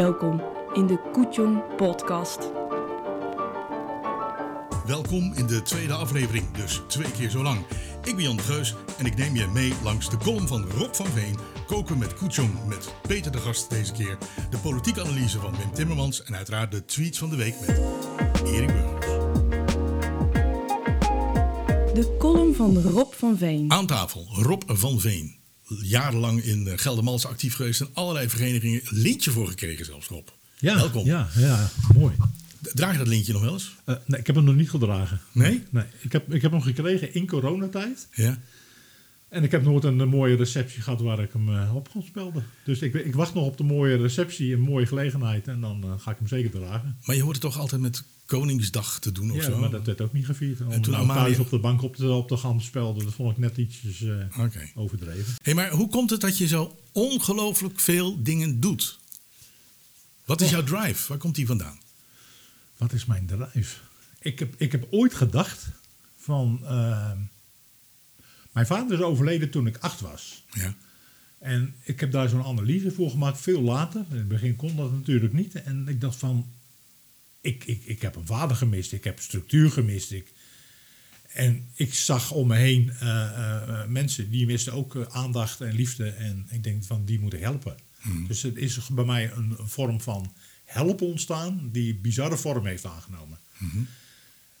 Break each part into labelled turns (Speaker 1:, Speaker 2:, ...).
Speaker 1: Welkom in de Koetjong Podcast.
Speaker 2: Welkom in de tweede aflevering, dus twee keer zo lang. Ik ben Jan de Geus en ik neem je mee langs de column van Rob van Veen, Koken met Koetjong met Peter de Gast deze keer, de politieke analyse van Wim Timmermans en uiteraard de tweets van de week met Erik Burgers.
Speaker 1: De column van Rob van Veen.
Speaker 2: Aan tafel Rob van Veen. Jarenlang in Geldermals actief geweest en allerlei verenigingen. Lintje voor gekregen zelfs, Rob.
Speaker 3: Ja,
Speaker 2: Welkom.
Speaker 3: Ja, ja, mooi.
Speaker 2: Draag je dat lintje nog wel eens?
Speaker 3: Eh, nee, ik heb hem nog niet gedragen.
Speaker 2: Nee?
Speaker 3: Nee, ik heb, ik heb hem gekregen in coronatijd.
Speaker 2: Ja.
Speaker 3: En ik heb nooit een, eh, mooie receptie gehad waar ik hem eh, op kon spelden. Dus ik, ik wacht nog op de mooie receptie, een mooie gelegenheid. En dan eh, ga ik hem zeker dragen.
Speaker 2: Maar je hoort het toch altijd met Koningsdag te doen of
Speaker 3: Ja,
Speaker 2: zo?
Speaker 3: maar dat werd ook niet gevierd. Om
Speaker 2: En toen
Speaker 3: nou thuis op de bank op te, op te gaan spelden, dat vond ik net ietsjes overdreven.
Speaker 2: Hey, maar hoe komt het dat je zo ongelooflijk veel dingen doet? Wat is
Speaker 3: Oh.
Speaker 2: jouw drive? Waar komt die vandaan?
Speaker 3: Wat is mijn drive? Ik heb, ik heb ooit gedacht van... mijn vader is overleden toen ik acht was.
Speaker 2: Ja.
Speaker 3: En ik heb daar zo'n analyse voor gemaakt, veel later. In het begin kon dat natuurlijk niet. En ik dacht van, ik, ik, ik heb een vader gemist, ik heb structuur gemist. Ik, en ik zag om me heen eh, eh, eh, mensen die misten ook aandacht en liefde. En ik denk van, die moeten helpen. Dus het is bij mij een, een vorm van helpen ontstaan die bizarre vorm heeft aangenomen.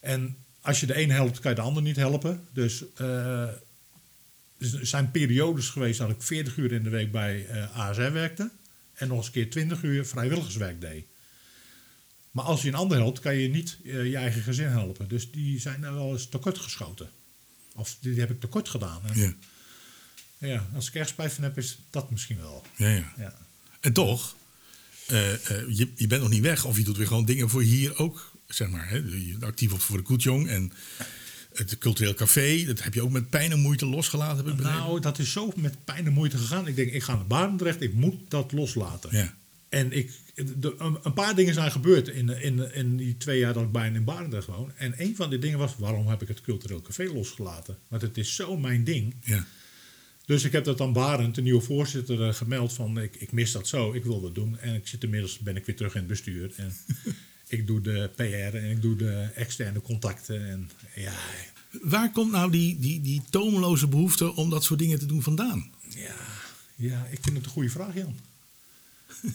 Speaker 3: En als je de een helpt, kan je de ander niet helpen. Dus zijn periodes geweest dat ik 40 uur in de week bij ASR werkte. En nog eens een keer 20 uur vrijwilligerswerk deed. Maar als je een ander helpt, kan je niet eh, je eigen gezin helpen. Dus die zijn er wel eens tekort geschoten. Of die heb ik tekort gedaan.
Speaker 2: Ja.
Speaker 3: ja, als ik ergens spijt van heb, is dat misschien wel.
Speaker 2: Ja, ja.
Speaker 3: Ja.
Speaker 2: En toch, eh, je, je bent nog niet weg. Of je doet weer gewoon dingen voor hier ook. Zeg maar, hè? Je actief op voor de Koetjong. En het cultureel café, dat heb je ook met pijn en moeite losgelaten, heb ik begrepen.
Speaker 3: Nou, dat is zo met pijn en moeite gegaan. Ik denk, ik ga naar Barendrecht, ik moet dat loslaten.
Speaker 2: Ja.
Speaker 3: En ik, de, een, paar dingen zijn gebeurd in, in, in die twee jaar dat ik bijna in Barendrecht woon. En een van die dingen was, waarom heb ik het cultureel café losgelaten? Want het is zo mijn ding.
Speaker 2: Ja.
Speaker 3: Dus ik heb dat aan Barend, de nieuwe voorzitter, eh, gemeld van ik, ik mis dat zo, ik wil dat doen. En ik zit inmiddels, ben ik weer terug in het bestuur. En ik doe de PR en ik doe de externe contacten. En ja,
Speaker 2: Waar komt nou die, die, die tomeloze behoefte om dat soort dingen te doen vandaan?
Speaker 3: ja, ja, ik vind het een goede vraag, Jan.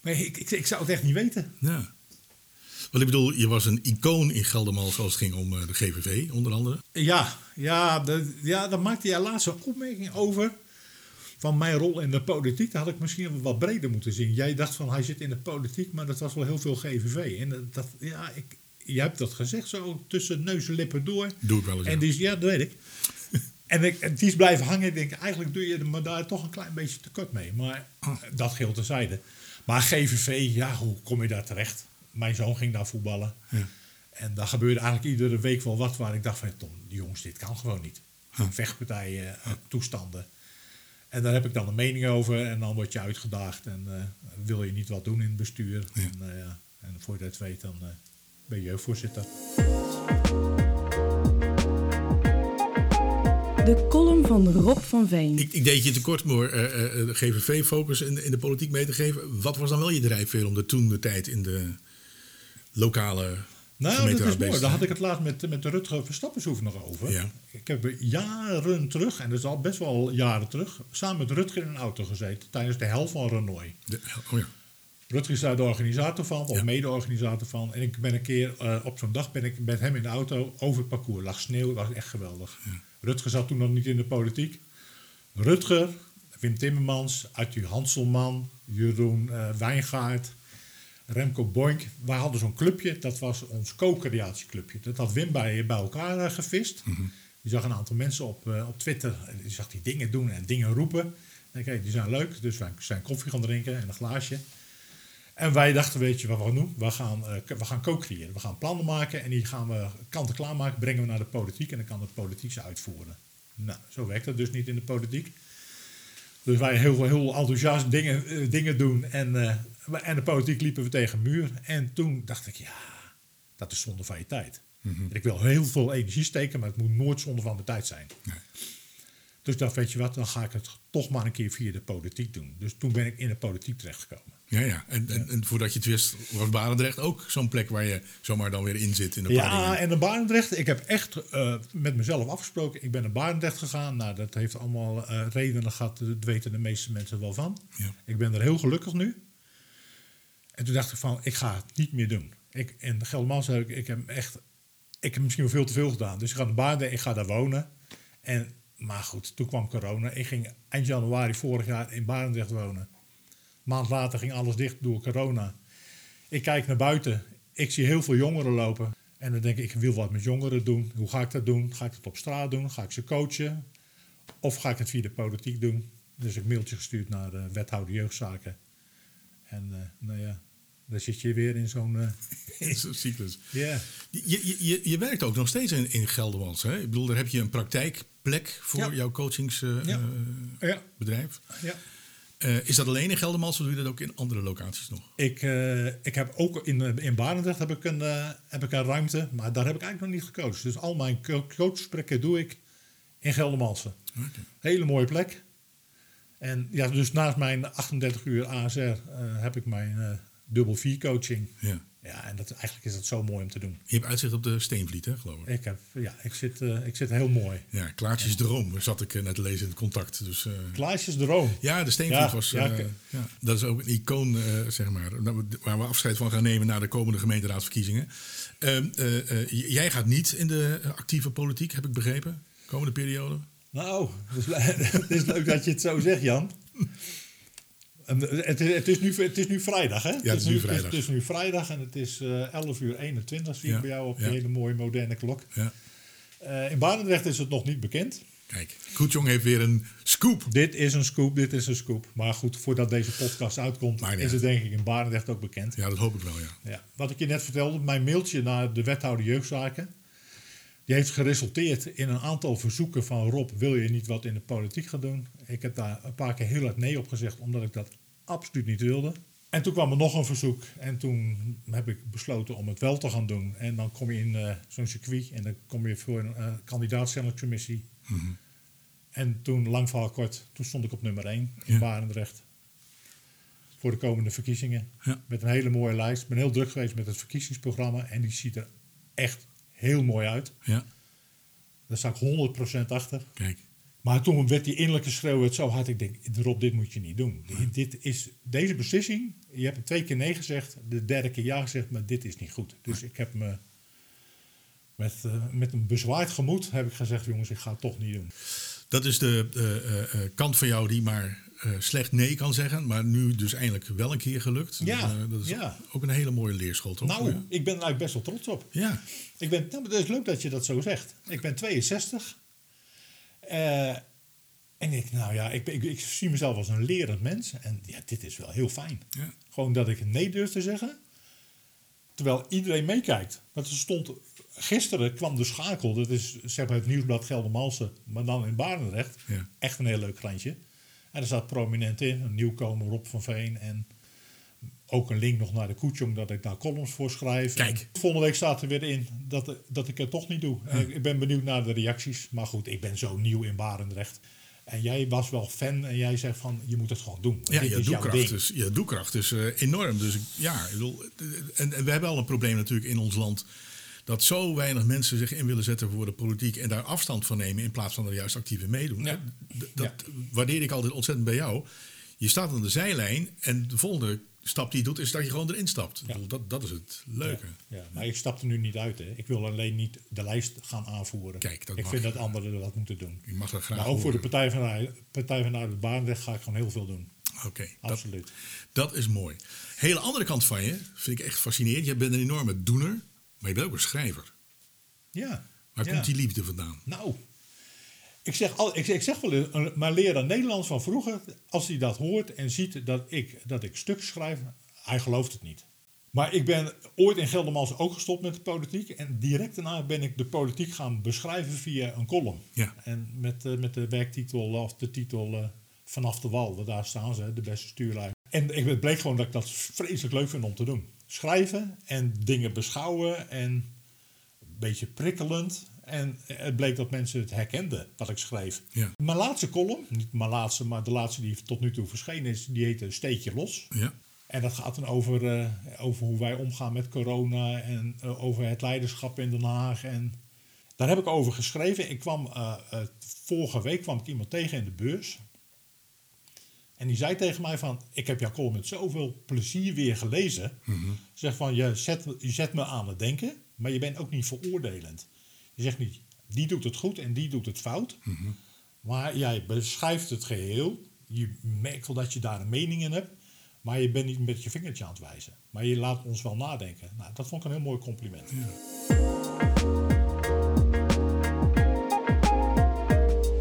Speaker 3: Nee, ik, ik, ik zou het echt niet weten.
Speaker 2: Ja. Want ik bedoel, je was een icoon in Geldermal als het ging om eh, de GVV, onder andere.
Speaker 3: Ja, ja, de, ja daar maakte jij laatst een opmerking over. Van mijn rol in de politiek. Dat had ik misschien wat breder moeten zien. Jij dacht van hij zit in de politiek, maar dat was wel heel veel GVV. En dat- dat, ja, ik, je hebt dat gezegd zo tussen neus en lippen door.
Speaker 2: Doe ik wel eens.
Speaker 3: En
Speaker 2: ja.
Speaker 3: die is, ja, dat weet ik. en ik, het is blijven hangen. Ik denk, eigenlijk doe je me daar toch een klein beetje tekort mee. Maar
Speaker 2: Oh.
Speaker 3: dat geldt terzijde. Maar GVV, ja, hoe kom je daar terecht? Mijn zoon ging daar voetballen.
Speaker 2: Ja.
Speaker 3: En daar gebeurde eigenlijk iedere week wel wat waar ik dacht van... Tom, die jongens, dit kan gewoon niet. Vechtpartijen, eh, toestanden. En daar heb ik dan een mening over. En dan word je uitgedaagd. En eh, wil je niet wat doen in het bestuur.
Speaker 2: Ja.
Speaker 3: En, eh, en voor je het weet, dan eh, ben je jeugdvoorzitter.
Speaker 1: De column van Rob van Veen.
Speaker 2: Ik, ik deed je tekort om eh, eh, de GVV-focus in, in de politiek mee te geven. Wat was dan wel je drijfveer om er toen de tijd in de lokale
Speaker 3: Nou, dat is mooi. Daar had ik het laatst met, met de Rutger Verstappenshoef nog over.
Speaker 2: Ja.
Speaker 3: Ik heb er jaren terug, en dat is al best wel jaren terug... samen met Rutger in een auto gezeten tijdens de hel van Renoy.
Speaker 2: De- oh ja.
Speaker 3: Rutger is daar de organisator van, of
Speaker 2: Ja.
Speaker 3: mede-organisator van. En ik ben een keer eh, op zo'n dag ben ik met hem in de auto over het parcours. lag sneeuw, was echt geweldig. Rutger zat toen nog niet in de politiek. Rutger, Wim Timmermans, Arthur Hanselman, Jeroen eh, Wijngaard, Remco Boink. Wij hadden zo'n clubje, dat was ons co-creatieclubje. Dat had Wim bij, bij elkaar eh, gevist. Die zag een aantal mensen op, op Twitter, die zag die dingen doen en dingen roepen. En kijk, die zijn leuk, dus wij zijn koffie gaan drinken en een glaasje. En wij dachten, weet je wat we gaan doen? We gaan, eh, we gaan co-creëren. We gaan plannen maken en die gaan we kant-en-klaar maken, brengen we naar de politiek en dan kan de politiek ze uitvoeren. Nou, zo werkt dat dus niet in de politiek. Dus wij heel, heel enthousiast dingen, eh, dingen doen en, eh, en de politiek liepen we tegen een muur. En toen dacht ik, ja, dat is zonde van je tijd. Ik wil heel veel energie steken, maar het moet nooit zonde van mijn tijd zijn. Dus dacht, weet je wat, dan ga ik het toch maar een keer via de politiek doen. Dus toen ben ik in de politiek terechtgekomen.
Speaker 2: Ja, ja. En, en, en voordat je het wist, was Barendrecht ook zo'n plek waar je zomaar dan weer in zit in de
Speaker 3: Ja, en de Barendrecht, ik heb echt uh, met mezelf afgesproken. Ik ben naar Barendrecht gegaan. Nou, dat heeft allemaal uh, redenen gehad, dat weten de meeste mensen wel van.
Speaker 2: Ja.
Speaker 3: Ik ben er heel gelukkig nu. En toen dacht ik van, ik ga het niet meer doen. Ik, in Geldermals heb ik, ik heb echt, ik heb misschien wel veel te veel gedaan. Dus ik ga naar Barendrecht, ik ga daar wonen. En, maar goed, toen kwam corona. Ik ging eind januari vorig jaar in Barendrecht wonen maand later ging alles dicht door corona. Ik kijk naar buiten. Ik zie heel veel jongeren lopen. En dan denk ik, ik wil wat met jongeren doen. Hoe ga ik dat doen? Ga ik het op straat doen? Ga ik ze coachen? Of ga ik het via de politiek doen? Dus ik mailtje gestuurd naar de wethouder jeugdzaken. En uh, nou ja, dan zit je weer in zo'n...
Speaker 2: Uh, zo'n cyclus.
Speaker 3: Ja.
Speaker 2: Je, je, je werkt ook nog steeds in, in Geldermals. Hè? Ik bedoel, daar heb je een praktijkplek voor
Speaker 3: Ja.
Speaker 2: jouw coachingsbedrijf.
Speaker 3: Ja. Ja. ja.
Speaker 2: Eh, is dat alleen in Geldermals of doe je dat ook in andere locaties nog?
Speaker 3: Ik, eh, ik heb ook in, eh, in Barendrecht heb ik, een, eh, heb ik een ruimte, maar daar heb ik eigenlijk nog niet gecoacht. Dus al mijn co- coachgesprekken doe ik in Geldermalsen.
Speaker 2: Oké.
Speaker 3: Hele mooie plek. En ja, dus naast mijn 38 uur ASR eh, heb ik mijn eh dubbel 4 coaching.
Speaker 2: Ja.
Speaker 3: Ja, en dat, eigenlijk is dat zo mooi om te doen.
Speaker 2: Je hebt uitzicht op de Steenvliet, hè, geloof ik.
Speaker 3: Ik, heb, ja, ik, zit, eh, ik zit heel mooi.
Speaker 2: Ja, Klaartjes Droom zat ik eh, net te lezen in het contact. Dus, eh,
Speaker 3: Klaasjes de Room.
Speaker 2: ja, de Steenvliet
Speaker 3: Ja,
Speaker 2: was...
Speaker 3: ja,
Speaker 2: ja, dat is ook een icoon, zeg maar, nou, waar we afscheid van gaan nemen na de komende gemeenteraadsverkiezingen. Ehm, eh, eh, jij gaat niet in de actieve politiek, heb ik begrepen, komende periode.
Speaker 3: Nou, het is, le- het is leuk dat je het zo zegt, Jan. En het, is, het, is nu, het is nu vrijdag, hè?
Speaker 2: het is nu vrijdag.
Speaker 3: Het is, nu vrijdag en het is eh 11 uur 21, zie ik
Speaker 2: Ja,
Speaker 3: bij jou op
Speaker 2: ja.
Speaker 3: die hele mooie moderne klok.
Speaker 2: Ja.
Speaker 3: Eh, in Barendrecht is het nog niet bekend.
Speaker 2: Kijk, Koetjong heeft weer een scoop.
Speaker 3: Dit is een scoop, dit is een scoop. Maar goed, voordat deze podcast uitkomt, is het denk ik in Barendrecht ook bekend.
Speaker 2: Ja, dat hoop ik wel, ja.
Speaker 3: Ja. Wat ik je net vertelde, mijn mailtje naar de wethouder jeugdzaken. Die heeft geresulteerd in een aantal verzoeken van Rob, wil je niet wat in de politiek gaan doen? Ik heb daar een paar keer heel hard nee op gezegd, omdat ik dat absoluut niet wilde. En toen kwam er nog een verzoek en toen heb ik besloten om het wel te gaan doen. En dan kom je in eh, zo'n circuit en dan kom je voor een uh. En toen, lang verhaal kort, toen stond ik op nummer 1 in
Speaker 2: Ja.
Speaker 3: Barendrecht. Voor de komende verkiezingen.
Speaker 2: Ja.
Speaker 3: Met een hele mooie lijst. Ik ben heel druk geweest met het verkiezingsprogramma. En die ziet er echt heel mooi uit.
Speaker 2: Ja,
Speaker 3: Daar sta ik 100% achter.
Speaker 2: kijk.
Speaker 3: Maar toen werd die innerlijke schreeuw het zo hard. Ik denk, Rob, dit moet je niet doen. Dit is, deze beslissing, je hebt er twee keer nee gezegd. De derde keer ja gezegd, maar dit is niet goed. Dus ik heb me met, eh, met een bezwaard gemoed heb ik gezegd, jongens, ik ga het toch niet doen.
Speaker 2: Dat is de eh, eh, kant van jou die maar eh, slecht nee kan zeggen. Maar nu dus eindelijk wel een keer gelukt.
Speaker 3: Ja,
Speaker 2: Eh, dat is
Speaker 3: ja.
Speaker 2: ook een hele mooie leerschool, toch?
Speaker 3: Nou, ik ben er eigenlijk best wel trots op.
Speaker 2: Ja,
Speaker 3: Ik ben, nou, het is leuk dat je dat zo zegt. Ik ben 62. Eh, en ik, nou ja, ik, ik zie mezelf als een lerend mens. En ja, dit is wel heel fijn.
Speaker 2: ja.
Speaker 3: Gewoon dat ik nee durf te zeggen. Terwijl iedereen meekijkt. Want er stond, gisteren kwam de schakel. Dat is zeg maar het nieuwsblad Geldermalsen. Maar dan in Barendrecht.
Speaker 2: Ja.
Speaker 3: Echt een heel leuk krantje. En er staat prominent in. Een nieuwkomer Rob van Veen. En ook een link nog naar de Koetjong. Dat ik daar columns voor schrijf.
Speaker 2: Kijk.
Speaker 3: En volgende week staat er weer in dat, dat ik het toch niet doe. En ik, ben benieuwd naar de reacties. Maar goed, ik ben zo nieuw in Barendrecht. En jij was wel fan. En jij zegt van, je moet het gewoon doen.
Speaker 2: Ja, je doekracht, is, je doekracht is eh, enorm. Dus ik- ja, ik bedoel, eh, en, en we hebben al een probleem natuurlijk in ons land. Dat zo weinig mensen zich in willen zetten voor de politiek en daar afstand van nemen in plaats van er juist actief in meedoen.
Speaker 3: Ja.
Speaker 2: Dat waardeer ik altijd ontzettend bij jou. Je staat aan de zijlijn en de volgende stap die je doet is dat je gewoon erin stapt. Bedoel, dat, dat is het leuke.
Speaker 3: Ja, maar ik stap er nu niet uit. Hè. Ik wil alleen niet de lijst gaan aanvoeren.
Speaker 2: Kijk, dat
Speaker 3: ik
Speaker 2: mag.
Speaker 3: vind dat anderen dat moeten doen.
Speaker 2: Je mag dat graag
Speaker 3: Maar ook voor de. Partij van, de- Partij van de Baanrecht ga ik gewoon heel veel doen.
Speaker 2: Oké, dat,
Speaker 3: Absoluut.
Speaker 2: dat is mooi. Hele andere kant van je vind ik echt fascinerend. Je bent een enorme doener, maar je bent ook een schrijver.
Speaker 3: Ja.
Speaker 2: Waar
Speaker 3: ja.
Speaker 2: komt die liefde vandaan?
Speaker 3: Nou, ik zeg, al, ik, ik zeg wel mijn leraar Nederlands van vroeger, als hij dat hoort en ziet dat ik, dat ik stuks schrijf, hij gelooft het niet. Maar ik ben ooit in Geldermals ook gestopt met de politiek. En direct daarna ben ik de politiek gaan beschrijven via een column.
Speaker 2: Ja.
Speaker 3: En met, eh, met de werktitel of de titel eh, Vanaf de Wal, daar staan ze, de beste stuurlui. En ik, het bleek gewoon dat ik dat vreselijk leuk vind om te doen. Schrijven en dingen beschouwen en een beetje prikkelend. En het bleek dat mensen het herkenden, wat ik schreef.
Speaker 2: Ja.
Speaker 3: Mijn laatste column, niet mijn laatste, maar de laatste die tot nu toe verschenen is, die heette Steekje Los.
Speaker 2: Ja.
Speaker 3: En dat gaat dan over, eh, over hoe wij omgaan met corona en eh, over het leiderschap in Den Haag. En daar heb ik over geschreven. Ik kwam, eh, vorige week kwam ik iemand tegen in de beurs. En die zei tegen mij van, ik heb jouw column met zoveel plezier weer gelezen. Zeg van, je zet, je zet me aan het denken, maar je bent ook niet veroordelend. Je zegt niet, die doet het goed en die doet het fout. Maar jij beschrijft het geheel. Je merkt wel dat je daar een mening in hebt. Maar je bent niet met je vingertje aan het wijzen. Maar je laat ons wel nadenken. Nou, dat vond ik een heel mooi compliment.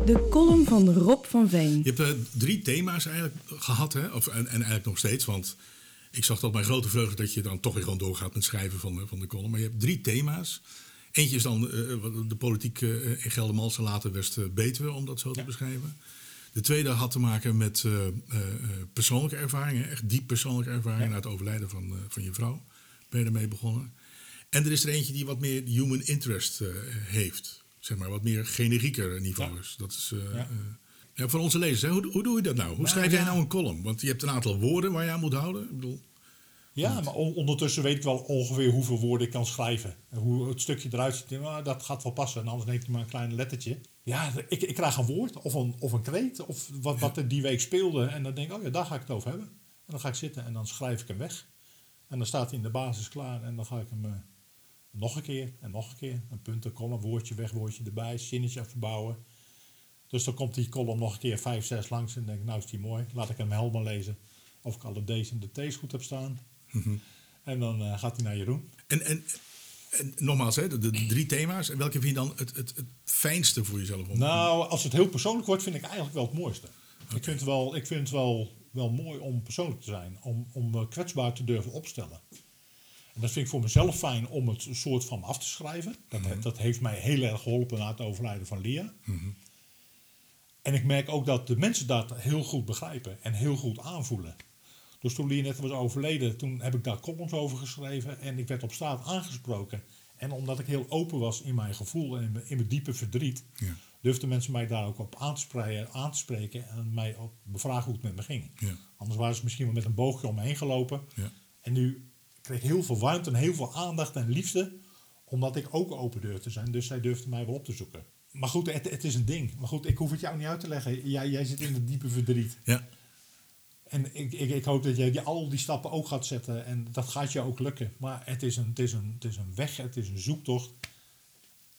Speaker 1: De column van Rob van Veen.
Speaker 2: Je hebt eh, drie thema's eigenlijk gehad, hè? Of, en, en eigenlijk nog steeds, want ik zag dat mijn grote vreugde dat je dan toch weer gewoon doorgaat met schrijven van de, van de column. Maar je hebt drie thema's. Eentje is dan eh, de politiek eh, in Geldermalsen, later West-Betuwe, om dat zo te beschrijven. De tweede had te maken met eh, eh, eh, persoonlijke ervaringen, echt diep persoonlijke ervaringen na het overlijden van, eh, van je vrouw. Ben je ermee begonnen. En er is er eentje die wat meer human interest eh, heeft. Zeg maar, wat meer generieker niveau is. Dat is eh,
Speaker 3: Ja.
Speaker 2: eh, voor onze lezers, hè? Hoe, hoe doe je dat nou? Hoe
Speaker 3: Nou,
Speaker 2: schrijf jij
Speaker 3: ja.
Speaker 2: nou een column? Want je hebt een aantal woorden waar je aan moet houden. Ik bedoel,
Speaker 3: Ja, maar on- ondertussen weet ik wel ongeveer hoeveel woorden ik kan schrijven. En hoe het stukje eruit ziet. Nou, dat gaat wel passen. En anders neemt hij maar een klein lettertje. Ja, ik, ik krijg een woord of een, of een kreet. Of wat, wat er die week speelde. En dan denk ik, oh ja, daar ga ik het over hebben. En dan ga ik zitten en dan schrijf ik hem weg. En dan staat hij in de basis klaar. En dan ga ik hem eh, nog een keer en nog een keer. Een punt, een column, woordje weg, woordje erbij. Zinnetje verbouwen. Dus dan komt die column nog een keer vijf, zes langs. En denk ik, nou is die mooi. Laat ik hem helemaal lezen. Of ik alle D's en de T's goed heb staan. En dan eh, gaat hij naar Jeroen.
Speaker 2: En, en, en nogmaals, hè, de, de drie thema's. En welke vind je dan het, het, het fijnste voor jezelf? Om,
Speaker 3: Nou, als het heel persoonlijk wordt, vind ik eigenlijk wel het mooiste. Ik vind het wel, ik vind het wel, wel mooi om persoonlijk te zijn. Om, om me kwetsbaar te durven opstellen. En dat vind ik voor mezelf fijn om het een soort van af te schrijven. Dat, dat heeft mij heel erg geholpen na het overlijden van Lia. En ik merk ook dat de mensen dat heel goed begrijpen en heel goed aanvoelen. Dus toen Lia net was overleden, toen heb ik daar columns over geschreven. En ik werd op straat aangesproken. En omdat ik heel open was in mijn gevoel en in mijn, in mijn diepe verdriet,
Speaker 2: Ja.
Speaker 3: durfden mensen mij daar ook op aan te, spreken, aan te spreken en mij ook bevragen hoe het met me ging.
Speaker 2: Ja.
Speaker 3: Anders waren ze misschien wel met een boogje om me heen gelopen.
Speaker 2: Ja.
Speaker 3: En nu kreeg heel veel warmte en heel veel aandacht en liefde, omdat ik ook open durfde te zijn. Dus zij durfden mij wel op te zoeken. Maar goed, het, het is een ding. Maar goed, ik hoef het jou niet uit te leggen. Jij, jij zit in het diepe verdriet.
Speaker 2: Ja.
Speaker 3: En ik, ik, ik hoop dat jij die, al die stappen ook gaat zetten. En dat gaat je ook lukken. Maar het is, een, het, is een, het is een weg, het is een zoektocht.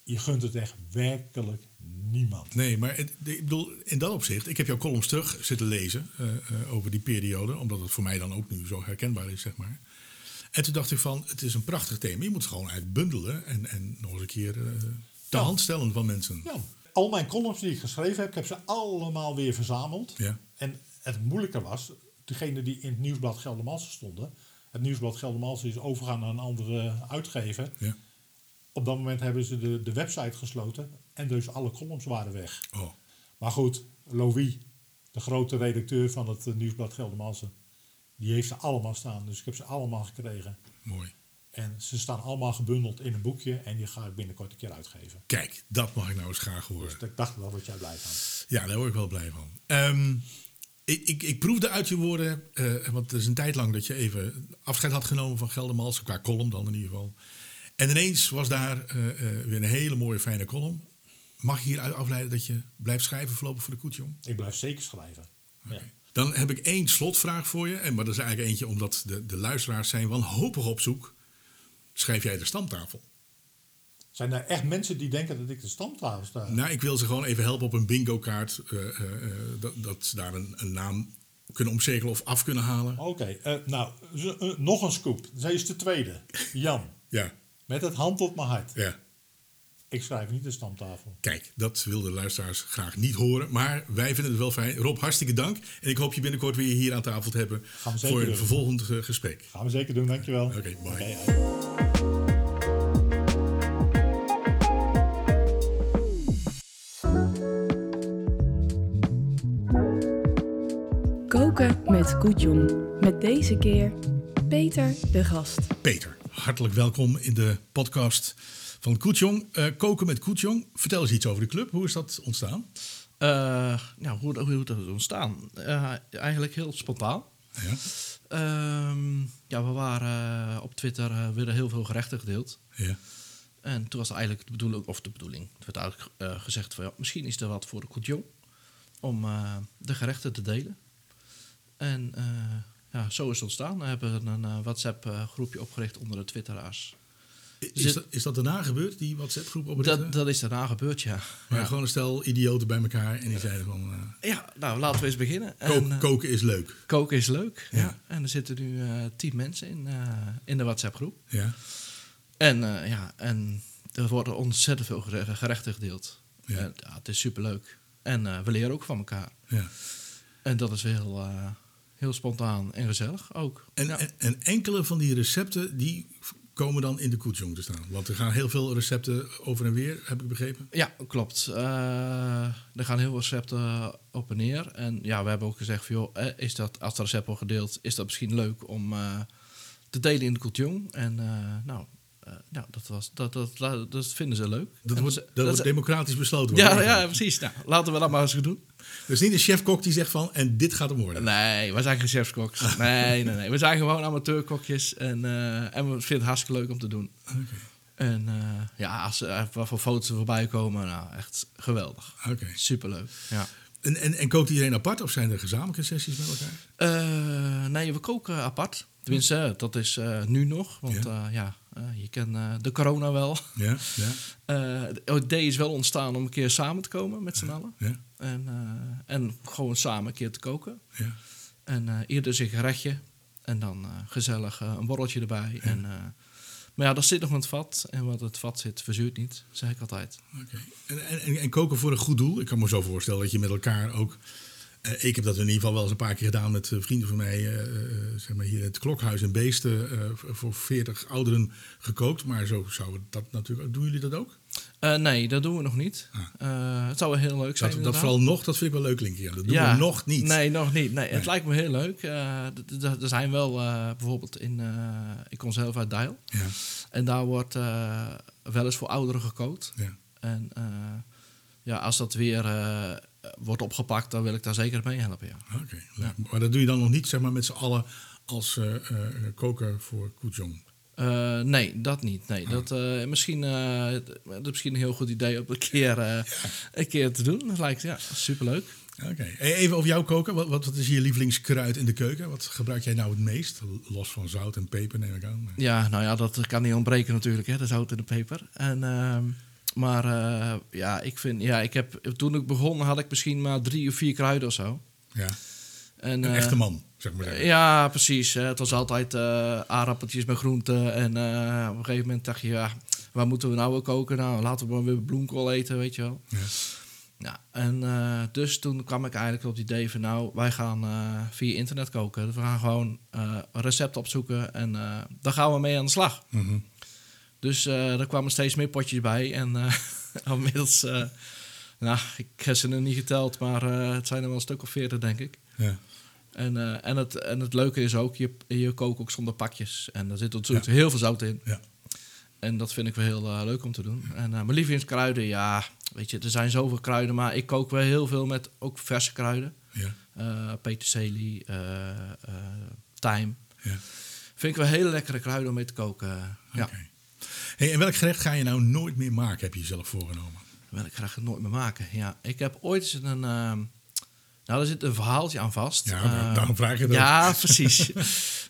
Speaker 3: Je gunt het echt werkelijk niemand.
Speaker 2: Nee, maar het- ik bedoel, in dat opzicht, ik heb jouw columns terug zitten lezen eh, eh, over die periode, omdat het voor mij dan ook nu zo herkenbaar is, zeg maar. En toen dacht ik van, het is een prachtig thema. Je moet het gewoon eigenlijk bundelen en, en nog eens een keer eh de
Speaker 3: Ja.
Speaker 2: hand stellen van mensen.
Speaker 3: Ja. Al mijn columns die ik geschreven heb, ik heb ze allemaal weer verzameld.
Speaker 2: Ja.
Speaker 3: En het moeilijke was, degene die in het nieuwsblad Geldermalsen stonden. Het nieuwsblad Geldermalsen is overgegaan naar een andere uitgever.
Speaker 2: Ja.
Speaker 3: Op dat moment hebben ze de, de website gesloten. En dus alle columns waren weg.
Speaker 2: Oh,
Speaker 3: Maar goed, Louis, de grote redacteur van het eh, nieuwsblad Geldermalsen, die heeft ze allemaal staan. Dus ik heb ze allemaal gekregen.
Speaker 2: mooi.
Speaker 3: En ze staan allemaal gebundeld in een boekje en die ga ik binnenkort een keer uitgeven.
Speaker 2: Kijk, dat mag ik nou eens graag horen.
Speaker 3: Dus ik dacht, daar word jij blij van.
Speaker 2: Ja, daar word ik wel blij van. Ehm, ik, ik, ik proefde uit je woorden, eh, want er is een tijd lang dat je even afscheid had genomen van Geldermalsen, qua column dan in ieder geval. En ineens was daar eh, eh, weer een hele mooie, fijne column. Mag je hieruit afleiden dat je blijft schrijven voorlopig voor de koetsjong?
Speaker 3: Ik blijf zeker schrijven. Ja.
Speaker 2: Dan heb ik één slotvraag voor je. En, maar dat is eigenlijk eentje omdat de, de luisteraars zijn wanhopig op zoek. Schrijf jij de stamtafel?
Speaker 3: Zijn er echt mensen die denken dat ik de stamtafel sta?
Speaker 2: Nou, ik wil ze gewoon even helpen op een bingo kaart. eh, eh, eh, dat, dat ze daar een, een naam kunnen omcirkelen of af kunnen halen.
Speaker 3: Oké, nou, nog een scoop. Zij is de tweede. Jan,
Speaker 2: Ja,
Speaker 3: met het hand op mijn hart.
Speaker 2: ja.
Speaker 3: Ik schrijf niet de stamtafel.
Speaker 2: Kijk, dat wilden de luisteraars graag niet horen. Maar wij vinden het wel fijn. Rob, hartstikke dank. En ik hoop je binnenkort weer hier aan tafel te hebben.
Speaker 3: Gaan we zeker
Speaker 2: voor een
Speaker 3: doen.
Speaker 2: vervolgend gesprek.
Speaker 3: Gaan we zeker doen, dankjewel.
Speaker 2: Oké, bye.
Speaker 1: Koken met Koetjong. Met deze keer Peter de Gast.
Speaker 2: Peter, hartelijk welkom in de podcast van Koetjong. Eh, koken met Koetjong. Vertel eens iets over de club. Hoe is dat ontstaan?
Speaker 4: Eh, nou, hoe, hoe is dat ontstaan? Eh, eigenlijk heel spontaan.
Speaker 2: Ja.
Speaker 4: Ehm, ja, we waren op Twitter werden heel veel gerechten gedeeld.
Speaker 2: Ja.
Speaker 4: En toen was eigenlijk de bedoeling, of de bedoeling, het werd eigenlijk gezegd van ja, misschien is er wat voor de Koetjong om de gerechten te delen. En ja, zo is het ontstaan. We hebben een WhatsApp-groepje opgericht onder de Twitteraars.
Speaker 2: Is, dat, is dat daarna gebeurd, die WhatsApp-groep oprichten?
Speaker 4: Dat, dat is daarna gebeurd, ja.
Speaker 2: Maar
Speaker 4: ja.
Speaker 2: gewoon een stel idioten bij elkaar en die zeiden van... Uh,
Speaker 4: ja, nou, laten we eens beginnen.
Speaker 2: Kook, en, uh, koken is leuk.
Speaker 4: Koken is leuk, ja. ja. En er zitten nu uh, tien mensen in, in de WhatsApp-groep.
Speaker 2: Ja.
Speaker 4: En ja, en er worden ontzettend veel gerechten gedeeld.
Speaker 2: Ja.
Speaker 4: En, ja, het is superleuk. En we leren ook van elkaar.
Speaker 2: Ja.
Speaker 4: En dat is heel, heel spontaan en gezellig ook.
Speaker 2: En,
Speaker 4: ja.
Speaker 2: en, en, enkele van die recepten die komen dan in de koetsjong te staan. Want er gaan heel veel recepten over en weer, heb ik begrepen.
Speaker 4: Ja, klopt. Uh, er gaan heel veel recepten op en neer. En ja, we hebben ook gezegd van, joh, is dat, als dat recept wordt gedeeld, is dat misschien leuk om uh, te delen in de koetsjong. En nou, nou, dat, was, dat, dat, dat, vinden ze leuk.
Speaker 2: Dat
Speaker 4: en
Speaker 2: wordt, dat, dat wordt democratisch besloten.
Speaker 4: Ja, ja, precies. Nou, laten we dat maar eens doen.
Speaker 2: Dus niet een chefkok die zegt van, en dit gaat hem worden.
Speaker 4: Nee, wij zijn geen chefskoks. Nee, nee, nee. We zijn gewoon amateurkokjes. En, uh, en we vinden het hartstikke leuk om te doen.
Speaker 2: Okay.
Speaker 4: En uh, ja, als er wat voor foto's er voorbij komen, nou, echt geweldig.
Speaker 2: Okay.
Speaker 4: Superleuk, ja.
Speaker 2: En, en, en kookt iedereen apart of zijn er gezamenlijke sessies met elkaar?
Speaker 4: Nee, we koken apart. Tenminste, dat is nu nog. Want ja, ja je kent de corona wel.
Speaker 2: Ja, ja.
Speaker 4: het idee is wel ontstaan om een keer samen te komen met z'n allen.
Speaker 2: Ja.
Speaker 4: En, en gewoon samen een keer te koken.
Speaker 2: Ja.
Speaker 4: En eerder een gerechtje. En dan gezellig een borreltje erbij. Ja. En, maar ja, dat zit nog in het vat. En wat het vat zit, verzuurt niet, zeg ik altijd.
Speaker 2: Oké. Okay. En, en, en, koken voor een goed doel? Ik kan me zo voorstellen dat je met elkaar ook... Uh, ik heb dat in ieder geval wel eens een paar keer gedaan met uh, vrienden van mij. Uh, zeg maar hier het Klokhuis en Beesten voor 40 ouderen gekookt. Maar zo zou dat natuurlijk... Doen jullie dat ook?
Speaker 4: nee, dat doen we nog niet. Ah. het zou wel heel leuk zijn.
Speaker 2: Dat, dat vooral nog, dat vind ik wel leuk, Linkje. Dat doen ja. we nog niet.
Speaker 4: Nee, nog niet. Nee, nee. Het lijkt me heel leuk. er zijn wel bijvoorbeeld in... ik kom zelf uit Dijl.
Speaker 2: Ja.
Speaker 4: En daar wordt wel eens voor ouderen gekookt.
Speaker 2: Ja.
Speaker 4: En ja, als dat weer wordt opgepakt, dan wil ik daar zeker mee helpen. Ja.
Speaker 2: Oké, okay, ja. maar dat doe je dan nog niet zeg maar, met z'n allen als uh, koker voor Koetjong?
Speaker 4: Uh, nee, dat niet. Nee,
Speaker 2: Ah.
Speaker 4: dat, misschien, dat is misschien een heel goed idee om een keer, ja. een keer te doen. Dat lijkt ja, superleuk.
Speaker 2: Oké, okay. even over jouw koken. Wat, wat, is je lievelingskruid in de keuken? Wat gebruik jij nou het meest? Los van zout en peper, neem ik aan.
Speaker 4: Ja, nou ja, dat kan niet ontbreken natuurlijk, hè, de zout en de peper. En... maar uh, ja, ik vind, ja, ik heb, toen ik begon had ik misschien maar drie of vier kruiden of zo.
Speaker 2: Ja.
Speaker 4: En,
Speaker 2: een
Speaker 4: uh,
Speaker 2: echte man, zeg maar. Zeggen.
Speaker 4: Ja, precies. Het was altijd uh, aardappeltjes met groenten. En op een gegeven moment dacht je, ja, waar moeten we nou weer koken? Nou, laten we maar weer bloemkool eten, weet je wel.
Speaker 2: Ja.
Speaker 4: Ja, en dus toen kwam ik eigenlijk op het idee van, nou, wij gaan via internet koken. We gaan gewoon een recept opzoeken en daar gaan we mee aan de slag.
Speaker 2: Mm -hmm.
Speaker 4: Dus uh, er kwamen steeds meer potjes bij. En uh, inmiddels, uh, nou, ik heb ze nog niet geteld, maar het zijn er wel een stuk of veertig, denk ik.
Speaker 2: Ja.
Speaker 4: En, en, het, en het leuke is ook, je, je kookt ook zonder pakjes. En er zit natuurlijk ja. heel veel zout in.
Speaker 2: Ja.
Speaker 4: En dat vind ik wel heel leuk om te doen. En mijn lievelingskruiden, ja, weet je, er zijn zoveel kruiden. Maar ik kook wel heel veel met ook verse kruiden.
Speaker 2: Ja.
Speaker 4: peterselie, tijm.
Speaker 2: Ja.
Speaker 4: Vind ik wel hele lekkere kruiden om mee te koken. Ja.
Speaker 2: Hey, en welk gerecht ga je nou nooit meer maken, heb je jezelf voorgenomen?
Speaker 4: Welk gerecht nooit meer maken? Ja, ik heb ooit eens een... Uh, nou, daar zit een verhaaltje aan vast.
Speaker 2: Ja, uh, daarom vraag je dat.
Speaker 4: Ja, precies.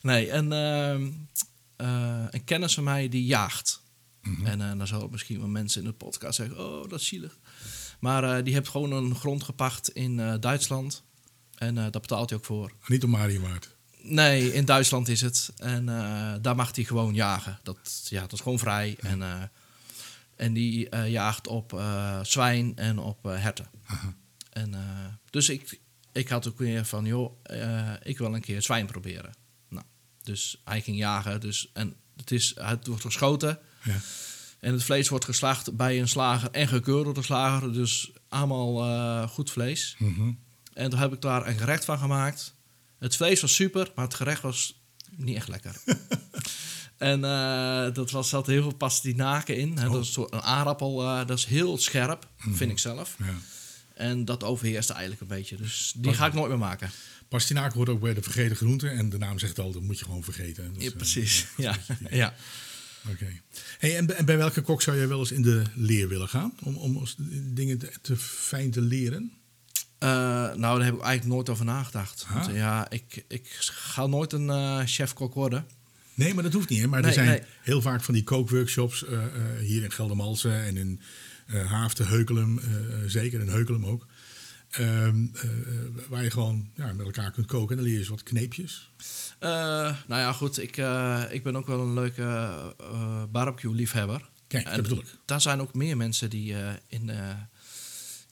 Speaker 4: nee, en uh, een kennis van mij die jaagt.
Speaker 2: Mhm.
Speaker 4: Mm -hmm. En dan zullen misschien wel mensen in de podcast zeggen... oh, dat is zielig. Maar die heeft gewoon een grond gepacht in Duitsland. En daar betaalt hij ook voor.
Speaker 2: Niet om Mario Waard.
Speaker 4: Nee, in Duitsland is het. En uh, daar mag hij gewoon jagen. Dat, ja, dat is gewoon vrij.
Speaker 2: Ja.
Speaker 4: En, uh, en die uh, jaagt op zwijn en op herten. En, dus ik, ik had ook weer van, joh, ik wil een keer zwijn proberen. Nou, dus hij ging jagen. Dus, en het, is, het wordt geschoten.
Speaker 2: Ja.
Speaker 4: En het vlees wordt geslacht bij een slager en gekeurd door de slager. Dus allemaal goed vlees.
Speaker 2: -hmm.
Speaker 4: En toen heb ik daar een gerecht van gemaakt. Het vlees was super, maar het gerecht was niet echt lekker. En eh, dat was, zat heel veel pastinaken in. Hè.
Speaker 2: Oh.
Speaker 4: Dat is een soort- een aardappel, eh, dat is heel scherp, vind ik zelf.
Speaker 2: Ja.
Speaker 4: En dat overheerst eigenlijk een beetje. Dus die ga ik nooit meer maken.
Speaker 2: Pastinaak hoort ook bij de vergeten groente. En de naam zegt al, dat moet je gewoon vergeten.
Speaker 4: Ja,
Speaker 2: eh,
Speaker 4: precies. Ja, ja.
Speaker 2: Oké. Hey, en, bij- en bij welke kok zou jij wel eens in de leer willen gaan? Om, om dingen te, te fijn te leren?
Speaker 4: Eh, nou, daar heb ik eigenlijk nooit over nagedacht. Want, ja, ik, ik ga nooit een eh, chef-kok worden.
Speaker 2: Nee, maar dat hoeft niet. Hè? Maar er zijn
Speaker 4: nee.
Speaker 2: heel vaak van die kookworkshops eh, hier in Geldermalsen en in Haaften, Heukelum, zeker in Heukelum ook. Ehm, eh, waar je gewoon ja, met elkaar kunt koken en dan leer je eens wat kneepjes.
Speaker 4: Nou ja, goed. Ik, ik ben ook wel een leuke barbecue-liefhebber.
Speaker 2: Kijk, dat bedoel ik.
Speaker 4: Daar zijn ook meer mensen die, in,